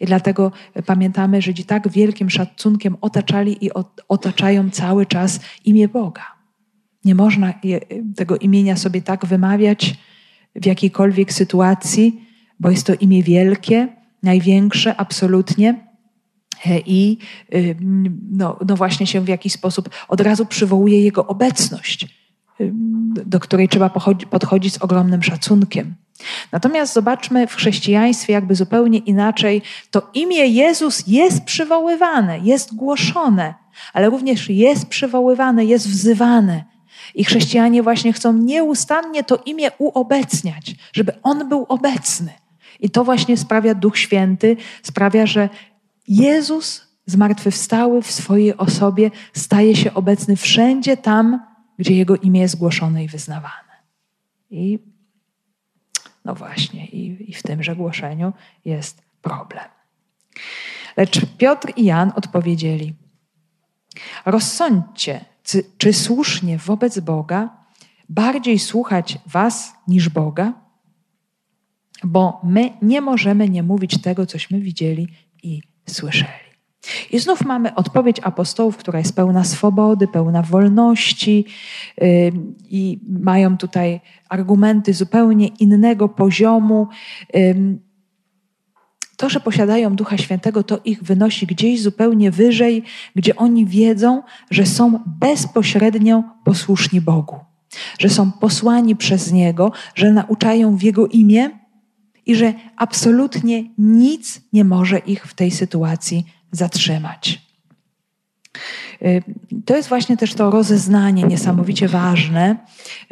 I dlatego pamiętamy, że Żydzi tak wielkim szacunkiem otaczali i otaczają cały czas imię Boga. Nie można tego imienia sobie tak wymawiać w jakiejkolwiek sytuacji, bo jest to imię wielkie, największe, absolutnie. E, I y, no, no właśnie się w jakiś sposób od razu przywołuje jego obecność, y, do której trzeba podchodzić z ogromnym szacunkiem. Natomiast zobaczmy w chrześcijaństwie jakby zupełnie inaczej. To imię Jezus jest przywoływane, jest głoszone, ale również jest przywoływane, jest wzywane. I chrześcijanie właśnie chcą nieustannie to imię uobecniać, żeby On był obecny. I to właśnie sprawia Duch Święty, sprawia, że Jezus zmartwychwstały w swojej osobie staje się obecny wszędzie tam, gdzie Jego imię jest głoszone i wyznawane. I no właśnie, i, i w tymże głoszeniu jest problem. Lecz Piotr i Jan odpowiedzieli: Rozsądźcie, czy, czy słusznie wobec Boga bardziej słuchać Was niż Boga? Bo my nie możemy nie mówić tego, cośmy widzieli i słyszeli. I znów mamy odpowiedź apostołów, która jest pełna swobody, pełna wolności yy, i mają tutaj argumenty zupełnie innego poziomu. Yy, to, że posiadają Ducha Świętego, to ich wynosi gdzieś zupełnie wyżej, gdzie oni wiedzą, że są bezpośrednio posłuszni Bogu, że są posłani przez Niego, że nauczają w Jego imię i że absolutnie nic nie może ich w tej sytuacji zatrzymać. Y, to jest właśnie też to rozeznanie niesamowicie ważne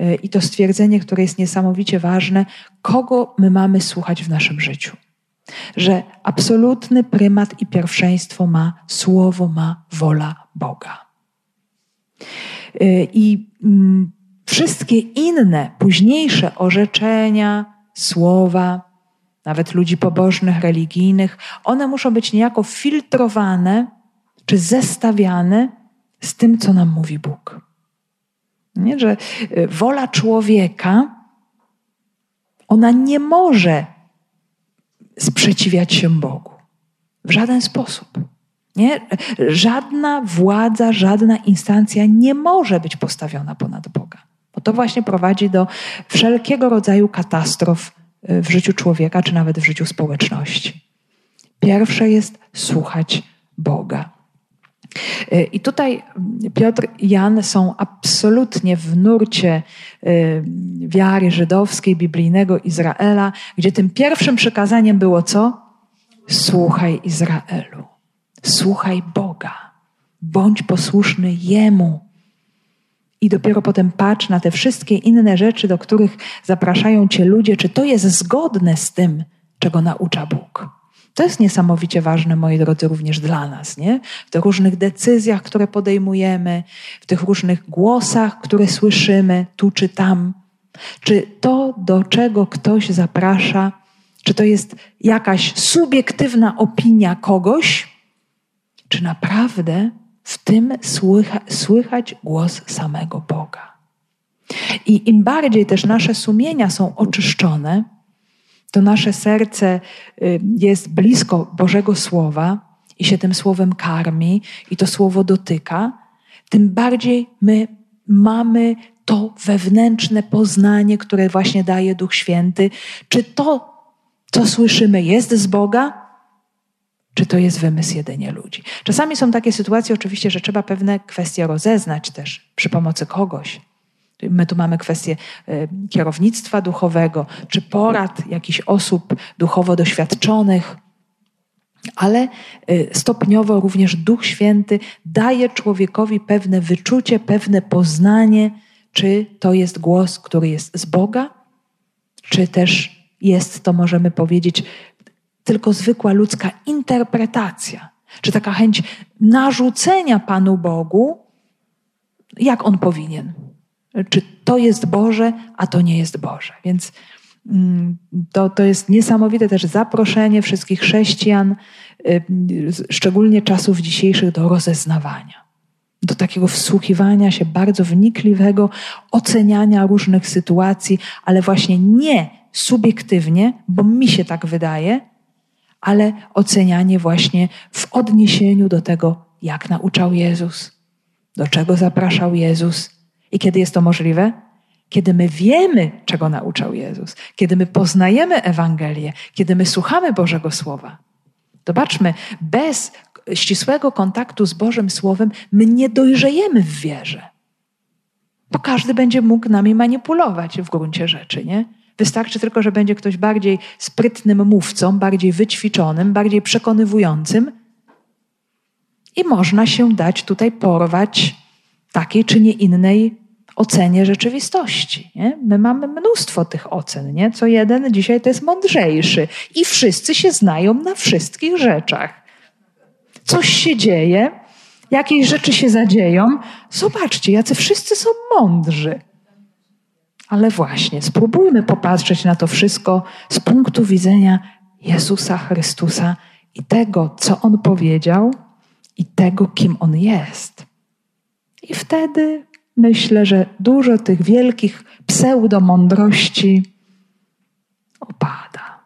y, i to stwierdzenie, które jest niesamowicie ważne, kogo my mamy słuchać w naszym życiu że absolutny prymat i pierwszeństwo ma słowo, ma wola Boga. Y, I mm, wszystkie inne, późniejsze orzeczenia, słowa, nawet ludzi pobożnych, religijnych, one muszą być niejako filtrowane czy zestawiane z tym, co nam mówi Bóg. Nie, że y, wola człowieka, ona nie może sprzeciwiać się Bogu. W żaden sposób. Nie? Żadna władza, żadna instancja nie może być postawiona ponad Boga. Bo to właśnie prowadzi do wszelkiego rodzaju katastrof y, w życiu człowieka, czy nawet w życiu społeczności. Pierwsze jest słuchać Boga. Y, I tutaj Piotr i Jan są absolutnie w nurcie y, wiary żydowskiej, biblijnego Izraela, gdzie tym pierwszym przykazaniem było co? Słuchaj Izraelu, słuchaj Boga, bądź posłuszny Jemu. I dopiero potem patrz na te wszystkie inne rzeczy, do których zapraszają cię ludzie, czy to jest zgodne z tym, czego naucza Bóg. To jest niesamowicie ważne, moi drodzy, również dla nas, nie? W tych różnych decyzjach, które podejmujemy, w tych różnych głosach, które słyszymy tu czy tam. Czy to, do czego ktoś zaprasza, czy to jest jakaś subiektywna opinia kogoś, czy naprawdę w tym słycha, słychać głos samego Boga? I im bardziej też nasze sumienia są oczyszczone, to nasze serce y, jest blisko Bożego Słowa i się tym Słowem karmi i to Słowo dotyka, tym bardziej my mamy to wewnętrzne poznanie, które właśnie daje Duch Święty. Czy to, co słyszymy, jest z Boga, czy to jest wymysł jedynie ludzi. Czasami są takie sytuacje, oczywiście, że trzeba pewne kwestie rozeznać też przy pomocy kogoś. My tu mamy kwestię e, kierownictwa duchowego, czy porad jakichś osób duchowo doświadczonych, ale e, stopniowo również Duch Święty daje człowiekowi pewne wyczucie, pewne poznanie, czy to jest głos, który jest z Boga, czy też jest to, możemy powiedzieć, tylko zwykła ludzka interpretacja, czy taka chęć narzucenia Panu Bogu, jak on powinien. Czy to jest Boże, a to nie jest Boże. Więc mm, to, to jest niesamowite też zaproszenie wszystkich chrześcijan, y, szczególnie czasów dzisiejszych, do rozeznawania, do takiego wsłuchiwania się bardzo wnikliwego, oceniania różnych sytuacji, ale właśnie nie subiektywnie, bo mi się tak wydaje, ale ocenianie właśnie w odniesieniu do tego, jak nauczał Jezus, do czego zapraszał Jezus. I kiedy jest to możliwe? Kiedy my wiemy, czego nauczał Jezus, kiedy my poznajemy Ewangelię, kiedy my słuchamy Bożego Słowa. Zobaczmy, bez ścisłego kontaktu z Bożym Słowem my nie dojrzejemy w wierze. Bo każdy będzie mógł nami manipulować w gruncie rzeczy, nie? Wystarczy tylko, że będzie ktoś bardziej sprytnym mówcą, bardziej wyćwiczonym, bardziej przekonywującym i można się dać tutaj porwać takiej czy nie innej ocenie rzeczywistości. Nie? My mamy mnóstwo tych ocen. Nie? Co jeden dzisiaj to jest mądrzejszy i wszyscy się znają na wszystkich rzeczach. Coś się dzieje, jakieś rzeczy się zadzieją. Zobaczcie, jacy wszyscy są mądrzy. Ale właśnie, spróbujmy popatrzeć na to wszystko z punktu widzenia Jezusa Chrystusa i tego, co On powiedział, i tego, kim On jest. I wtedy myślę, że dużo tych wielkich pseudomądrości opada.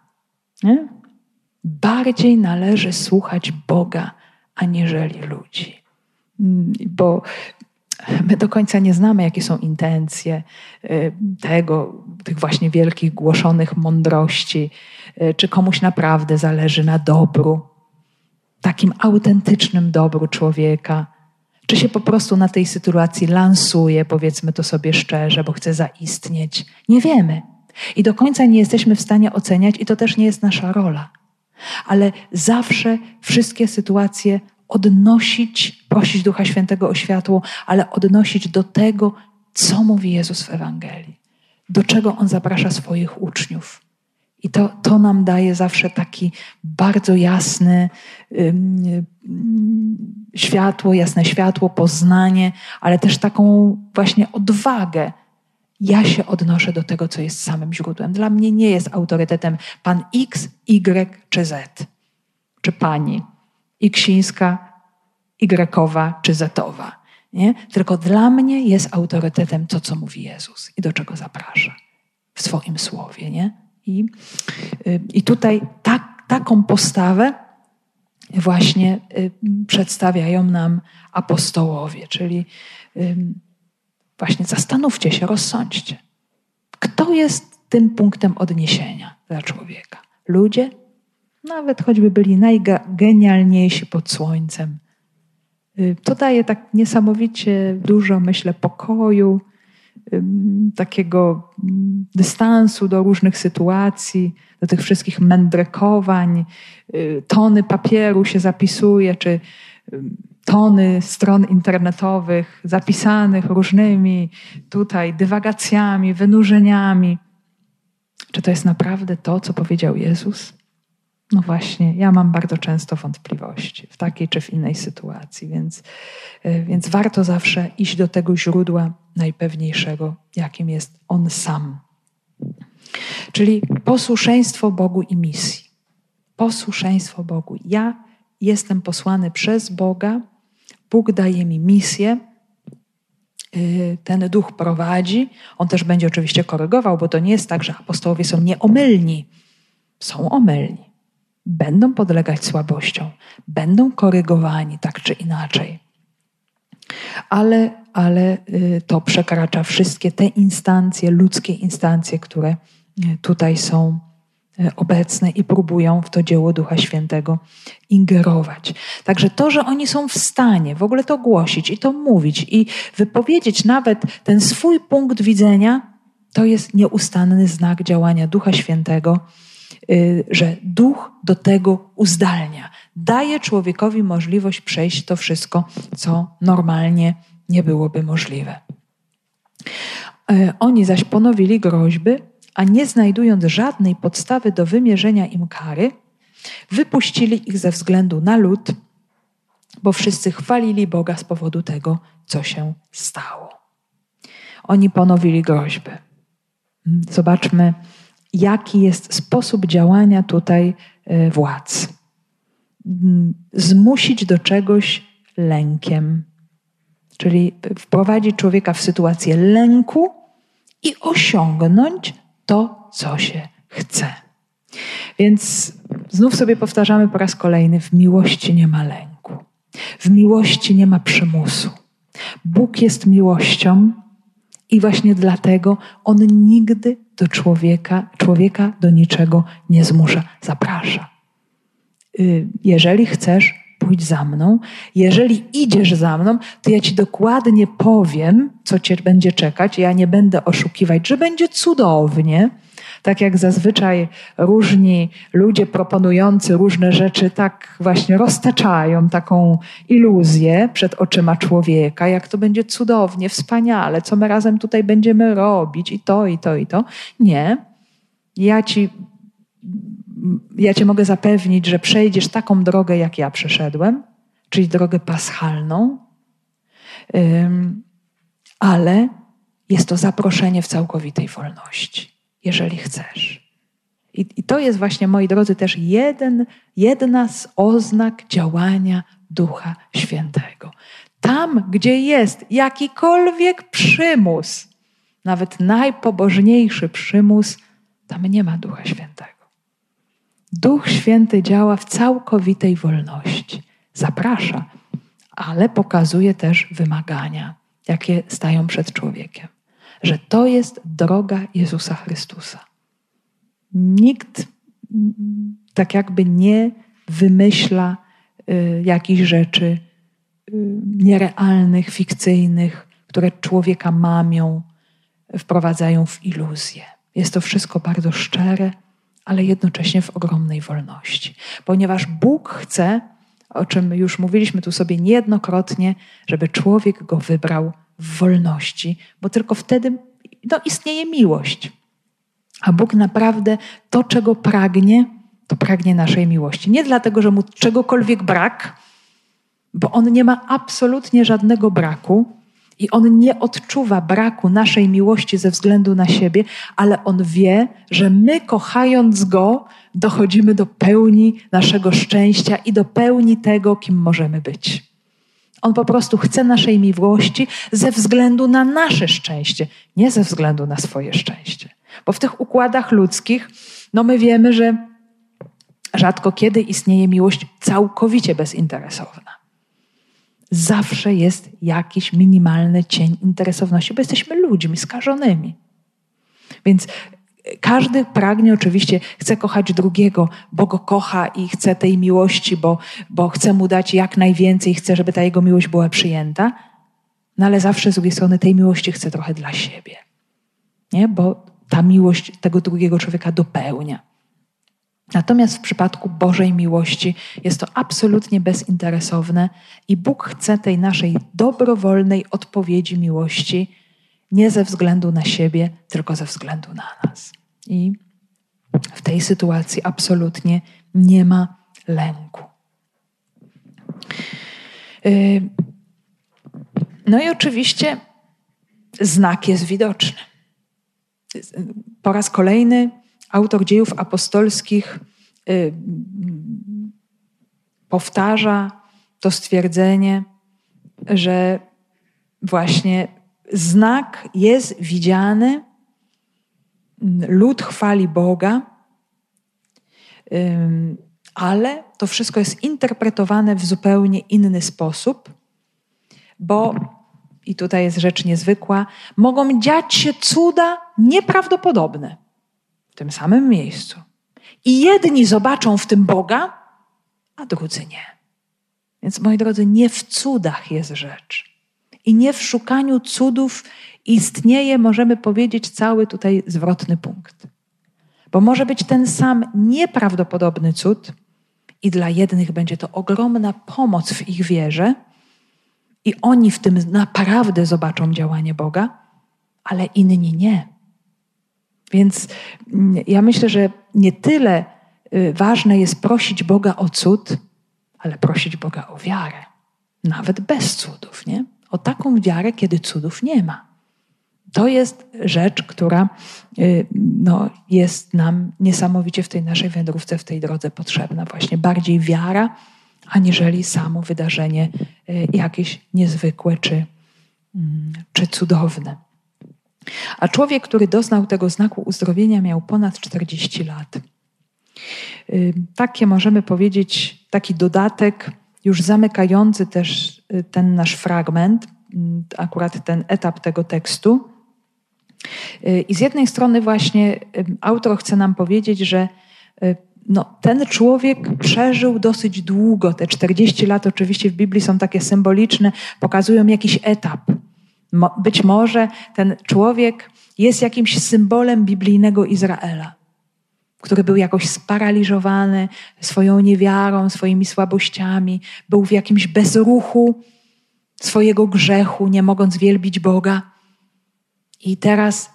Nie? Bardziej należy słuchać Boga, aniżeli ludzi. Mm, bo my do końca nie znamy, jakie są intencje y, tego, tych właśnie wielkich głoszonych mądrości, y, czy komuś naprawdę zależy na dobru, takim autentycznym dobru człowieka, czy się po prostu na tej sytuacji lansuje, powiedzmy to sobie szczerze, bo chce zaistnieć. Nie wiemy. I do końca nie jesteśmy w stanie oceniać, i to też nie jest nasza rola. Ale zawsze wszystkie sytuacje odnosić, prosić Ducha Świętego o światło, ale odnosić do tego, co mówi Jezus w Ewangelii, do czego On zaprasza swoich uczniów. I to, to nam daje zawsze taki bardzo jasny światło, jasne światło, poznanie, ale też taką właśnie odwagę. Ja się odnoszę do tego, co jest samym źródłem. Dla mnie nie jest autorytetem pan X, Y czy Z, czy pani Iksińska, Y czy Zetowa. Nie? Tylko dla mnie jest autorytetem to, co mówi Jezus i do czego zaprasza w swoim słowie. Nie? I, y, i tutaj tak, taką postawę właśnie y, przedstawiają nam apostołowie, czyli właśnie zastanówcie się, rozsądźcie. Kto jest tym punktem odniesienia dla człowieka? Ludzie? Nawet choćby byli najgenialniejsi pod słońcem. Y, to daje tak niesamowicie dużo, myślę, pokoju, takiego dystansu do różnych sytuacji, do tych wszystkich mędrkowań. Y, tony papieru się zapisuje, czy tony stron internetowych zapisanych różnymi tutaj dywagacjami, wynurzeniami. Czy to jest naprawdę to, co powiedział Jezus? No właśnie, ja mam bardzo często wątpliwości w takiej czy w innej sytuacji, więc, e, więc warto zawsze iść do tego źródła najpewniejszego, jakim jest On sam. Czyli posłuszeństwo Bogu i misji. Posłuszeństwo Bogu. Ja jestem posłany przez Boga, Bóg daje mi misję, y, ten duch prowadzi. On też będzie oczywiście korygował, bo to nie jest tak, że apostołowie są nieomylni są omylni, będą podlegać słabościom, będą korygowani tak czy inaczej. Ale, ale y, to przekracza wszystkie te instancje, ludzkie instancje, które y, tutaj są y, obecne i próbują w to dzieło Ducha Świętego ingerować. Także to, że oni są w stanie w ogóle to głosić i to mówić i wypowiedzieć nawet ten swój punkt widzenia, to jest nieustanny znak działania Ducha Świętego, że Duch do tego uzdalnia. Daje człowiekowi możliwość przejść to wszystko, co normalnie nie byłoby możliwe. Y, oni zaś ponowili groźby, a nie znajdując żadnej podstawy do wymierzenia im kary, wypuścili ich ze względu na lud, bo wszyscy chwalili Boga z powodu tego, co się stało. Oni ponowili groźby. Zobaczmy, jaki jest sposób działania tutaj e, władz. Mm, zmusić do czegoś lękiem, czyli wprowadzić człowieka w sytuację lęku i osiągnąć to, co się chce. Więc znów sobie powtarzamy po raz kolejny: w miłości nie ma lęku, w miłości nie ma przymusu. Bóg jest miłością i właśnie dlatego on nigdy do człowieka, człowieka do niczego nie zmusza, zaprasza. Y, jeżeli chcesz, pójdź za mną. Jeżeli idziesz za mną, to ja ci dokładnie powiem, co cię będzie czekać. Ja nie będę oszukiwać, że będzie cudownie, tak jak zazwyczaj różni ludzie proponujący różne rzeczy tak właśnie roztaczają taką iluzję przed oczyma człowieka, jak to będzie cudownie, wspaniale, co my razem tutaj będziemy robić i to, i to, i to. Nie. Ja ci, ja cię mogę zapewnić, że przejdziesz taką drogę, jak ja przeszedłem, czyli drogę paschalną, ale jest to zaproszenie w całkowitej wolności jeżeli chcesz. I, I, to jest właśnie, moi drodzy, też jeden, jedna z oznak działania Ducha Świętego. Tam, gdzie jest jakikolwiek przymus, nawet najpobożniejszy przymus, tam nie ma Ducha Świętego. Duch Święty działa w całkowitej wolności. Zaprasza, ale pokazuje też wymagania, jakie stają przed człowiekiem że to jest droga Jezusa Chrystusa. Nikt tak jakby nie wymyśla y, jakichś rzeczy y, nierealnych, fikcyjnych, które człowieka mamią, wprowadzają w iluzję. Jest to wszystko bardzo szczere, ale jednocześnie w ogromnej wolności. Ponieważ Bóg chce, o czym już mówiliśmy tu sobie niejednokrotnie, żeby człowiek go wybrał w wolności, bo tylko wtedy no, istnieje miłość. A Bóg naprawdę to, czego pragnie, to pragnie naszej miłości. Nie dlatego, że mu czegokolwiek brak, bo on nie ma absolutnie żadnego braku i on nie odczuwa braku naszej miłości ze względu na siebie, ale on wie, że my, kochając go, dochodzimy do pełni naszego szczęścia i do pełni tego, kim możemy być. On po prostu chce naszej miłości ze względu na nasze szczęście, nie ze względu na swoje szczęście. Bo w tych układach ludzkich, no my wiemy, że rzadko kiedy istnieje miłość całkowicie bezinteresowna. Zawsze jest jakiś minimalny cień interesowności, bo jesteśmy ludźmi skażonymi. Więc każdy pragnie oczywiście, chce kochać drugiego, bo go kocha i chce tej miłości, bo, bo chce mu dać jak najwięcej, chce, żeby ta jego miłość była przyjęta. No ale zawsze z drugiej strony tej miłości chce trochę dla siebie. Nie? Bo ta miłość tego drugiego człowieka dopełnia. Natomiast w przypadku Bożej miłości jest to absolutnie bezinteresowne i Bóg chce tej naszej dobrowolnej odpowiedzi miłości nie ze względu na siebie, tylko ze względu na nas. I w tej sytuacji absolutnie nie ma lęku. Y, no i oczywiście znak jest widoczny. Po raz kolejny autor dziejów apostolskich y, powtarza to stwierdzenie, że właśnie znak jest widziany, lud chwali Boga ale to wszystko jest interpretowane w zupełnie inny sposób, bo i tutaj jest rzecz niezwykła, mogą dziać się cuda nieprawdopodobne w tym samym miejscu. I jedni zobaczą w tym Boga, a drudzy nie. Więc moi drodzy, nie w cudach jest rzecz. I nie w szukaniu cudów istnieje, możemy powiedzieć, cały tutaj zwrotny punkt. Bo może być ten sam nieprawdopodobny cud, i dla jednych będzie to ogromna pomoc w ich wierze, i oni w tym naprawdę zobaczą działanie Boga, ale inni nie. Więc mm, ja myślę, że nie tyle y, ważne jest prosić Boga o cud, ale prosić Boga o wiarę, nawet bez cudów, nie? O taką wiarę, kiedy cudów nie ma. To jest rzecz, która y, no, jest nam niesamowicie w tej naszej wędrówce, w tej drodze potrzebna. Właśnie bardziej wiara, aniżeli samo wydarzenie y, jakieś niezwykłe czy, mm, czy cudowne. A człowiek, który doznał tego znaku uzdrowienia, miał ponad 40 lat. Y, takie możemy powiedzieć, taki dodatek, już zamykający też ten nasz fragment, akurat ten etap tego tekstu. I z jednej strony właśnie autor chce nam powiedzieć, że y, no, ten człowiek przeżył dosyć długo. Te 40 lat oczywiście w Biblii są takie symboliczne, pokazują jakiś etap. Być może ten człowiek jest jakimś symbolem biblijnego Izraela, który był jakoś sparaliżowany swoją niewiarą, swoimi słabościami, był w jakimś bezruchu swojego grzechu, nie mogąc wielbić Boga. I teraz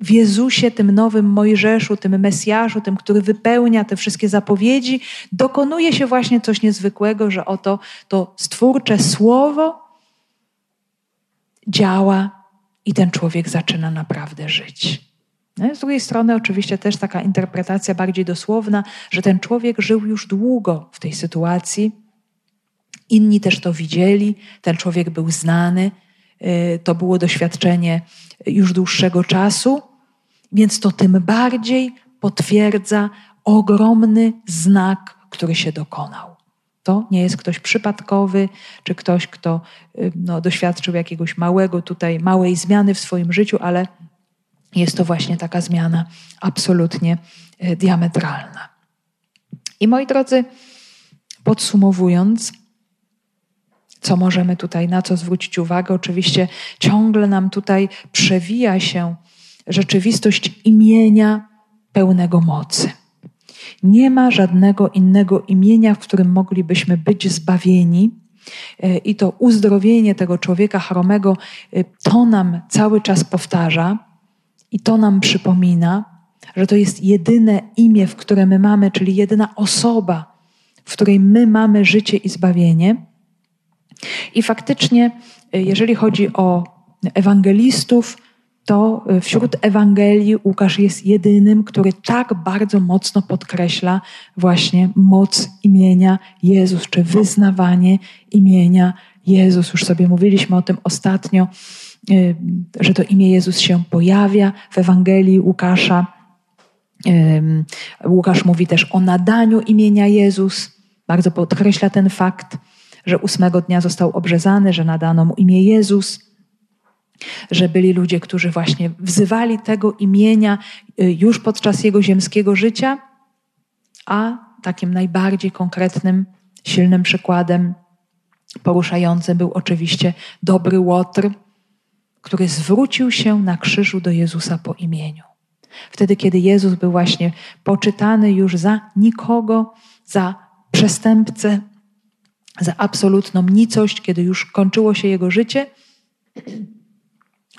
w Jezusie, tym nowym Mojżeszu, tym Mesjaszu, tym, który wypełnia te wszystkie zapowiedzi, dokonuje się właśnie coś niezwykłego, że oto to stwórcze słowo działa i ten człowiek zaczyna naprawdę żyć. No z drugiej strony, oczywiście, też taka interpretacja bardziej dosłowna, że ten człowiek żył już długo w tej sytuacji. Inni też to widzieli, ten człowiek był znany, y, to było doświadczenie już dłuższego czasu, więc to tym bardziej potwierdza ogromny znak, który się dokonał. To nie jest ktoś przypadkowy, czy ktoś, kto y, no, doświadczył jakiegoś małego tutaj, małej zmiany w swoim życiu, ale jest to właśnie taka zmiana absolutnie y, diametralna. I moi drodzy, podsumowując, co możemy tutaj, na co zwrócić uwagę? Oczywiście ciągle nam tutaj przewija się rzeczywistość imienia pełnego mocy. Nie ma żadnego innego imienia, w którym moglibyśmy być zbawieni. E, I to uzdrowienie tego człowieka chromego, e, to nam cały czas powtarza i to nam przypomina, że to jest jedyne imię, w które my mamy, czyli jedyna osoba, w której my mamy życie i zbawienie. I faktycznie, y, jeżeli chodzi o ewangelistów, to y, wśród Ewangelii Łukasz jest jedynym, który tak bardzo mocno podkreśla właśnie moc imienia Jezus, czy wyznawanie imienia Jezus. Już sobie mówiliśmy o tym ostatnio, że to imię Jezus się pojawia w Ewangelii Łukasza. Łukasz mówi też o nadaniu imienia Jezus, bardzo podkreśla ten fakt że ósmego dnia został obrzezany, że nadano mu imię Jezus, że byli ludzie, którzy właśnie wzywali tego imienia y, już podczas jego ziemskiego życia, a takim najbardziej konkretnym, silnym przykładem poruszającym był oczywiście dobry Łotr, który zwrócił się na krzyżu do Jezusa po imieniu. Wtedy, kiedy Jezus był właśnie poczytany już za nikogo, za przestępcę, za absolutną nicość, kiedy już kończyło się jego życie,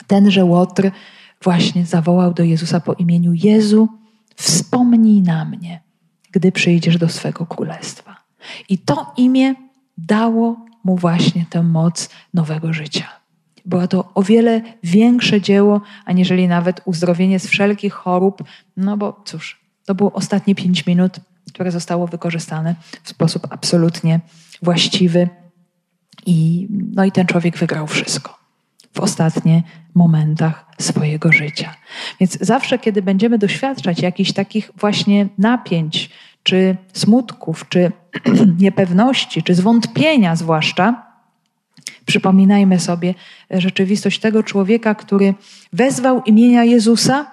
tenże Łotr właśnie zawołał do Jezusa po imieniu Jezu, wspomnij na mnie, gdy przyjdziesz do swego królestwa. I to imię dało mu właśnie tę moc nowego życia. Było to o wiele większe dzieło, aniżeli nawet uzdrowienie z wszelkich chorób, no bo cóż, to było ostatnie pięć minut, które zostało wykorzystane w sposób absolutnie właściwy. I, no i ten człowiek wygrał wszystko w ostatnich momentach swojego życia. Więc zawsze, kiedy będziemy doświadczać jakichś takich właśnie napięć, czy smutków, czy niepewności, czy zwątpienia zwłaszcza, przypominajmy sobie rzeczywistość tego człowieka, który wezwał imienia Jezusa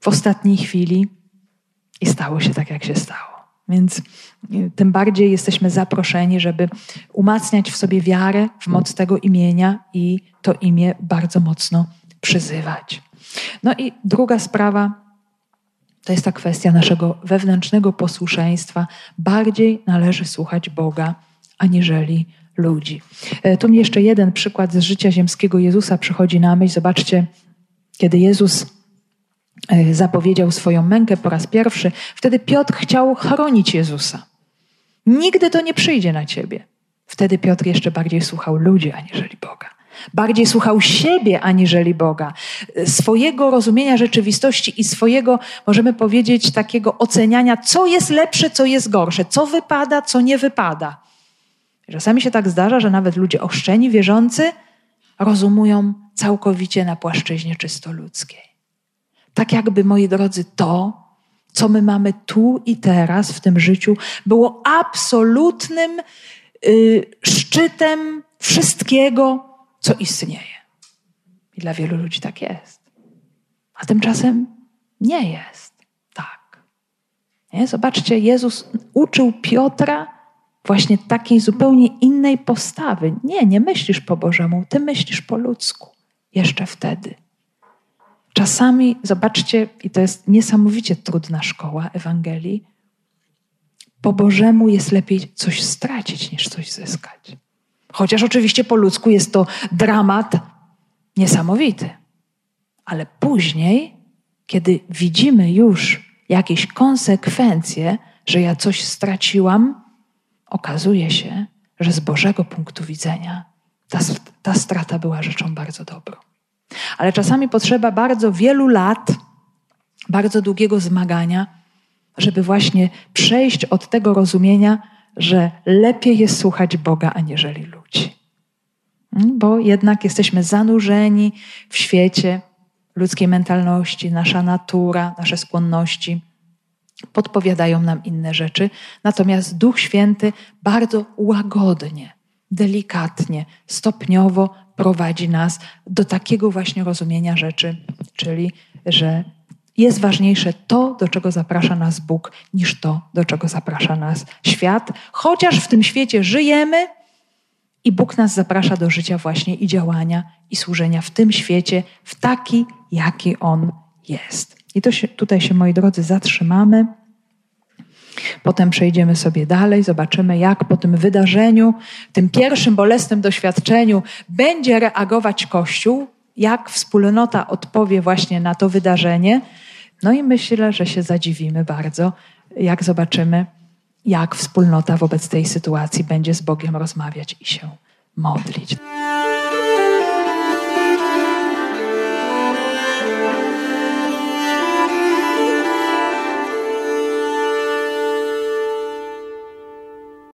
w ostatniej chwili i stało się tak, jak się stało. Więc e, tym bardziej jesteśmy zaproszeni, żeby umacniać w sobie wiarę w moc tego imienia i to imię bardzo mocno przyzywać. No i druga sprawa to jest ta kwestia naszego wewnętrznego posłuszeństwa. Bardziej należy słuchać Boga, aniżeli ludzi. E, tu mi jeszcze jeden przykład z życia ziemskiego Jezusa przychodzi na myśl. Zobaczcie, kiedy Jezus e, zapowiedział swoją mękę po raz pierwszy, wtedy Piotr chciał chronić Jezusa. Nigdy to nie przyjdzie na ciebie. Wtedy Piotr jeszcze bardziej słuchał ludzi, aniżeli Boga. Bardziej słuchał siebie aniżeli Boga, swojego rozumienia rzeczywistości i swojego, możemy powiedzieć, takiego oceniania, co jest lepsze, co jest gorsze, co wypada, co nie wypada. Czasami się tak zdarza, że nawet ludzie ochrzczeni, wierzący, rozumują całkowicie na płaszczyźnie czysto ludzkiej. Tak jakby, moi drodzy, to, co my mamy tu i teraz w tym życiu, było absolutnym yy, szczytem wszystkiego, co istnieje. I dla wielu ludzi tak jest. A tymczasem nie jest tak. Nie? Zobaczcie, Jezus uczył Piotra właśnie takiej zupełnie innej postawy. Nie, nie myślisz po Bożemu, ty myślisz po ludzku. Jeszcze wtedy. Czasami, zobaczcie, i to jest niesamowicie trudna szkoła Ewangelii, po Bożemu jest lepiej coś stracić niż coś zyskać. Chociaż oczywiście po ludzku jest to dramat niesamowity. Ale później, kiedy widzimy już jakieś konsekwencje, że ja coś straciłam, okazuje się, że z Bożego punktu widzenia ta, ta strata była rzeczą bardzo dobrą. Ale czasami potrzeba bardzo wielu lat, bardzo długiego zmagania, żeby właśnie przejść od tego rozumienia, że lepiej jest słuchać Boga aniżeli ludzi. Bo jednak jesteśmy zanurzeni w świecie ludzkiej mentalności, nasza natura, nasze skłonności podpowiadają nam inne rzeczy. Natomiast Duch Święty bardzo łagodnie, delikatnie, stopniowo prowadzi nas do takiego właśnie rozumienia rzeczy, czyli że jest ważniejsze to, do czego zaprasza nas Bóg, niż to, do czego zaprasza nas świat, chociaż w tym świecie żyjemy i Bóg nas zaprasza do życia właśnie i działania i służenia w tym świecie, w taki, jaki On jest. I to się, tutaj się, moi drodzy, zatrzymamy. Potem przejdziemy sobie dalej, zobaczymy, jak po tym wydarzeniu, tym pierwszym bolesnym doświadczeniu będzie reagować Kościół, jak wspólnota odpowie właśnie na to wydarzenie. No i myślę, że się zadziwimy bardzo, jak zobaczymy, jak wspólnota wobec tej sytuacji będzie z Bogiem rozmawiać i się modlić.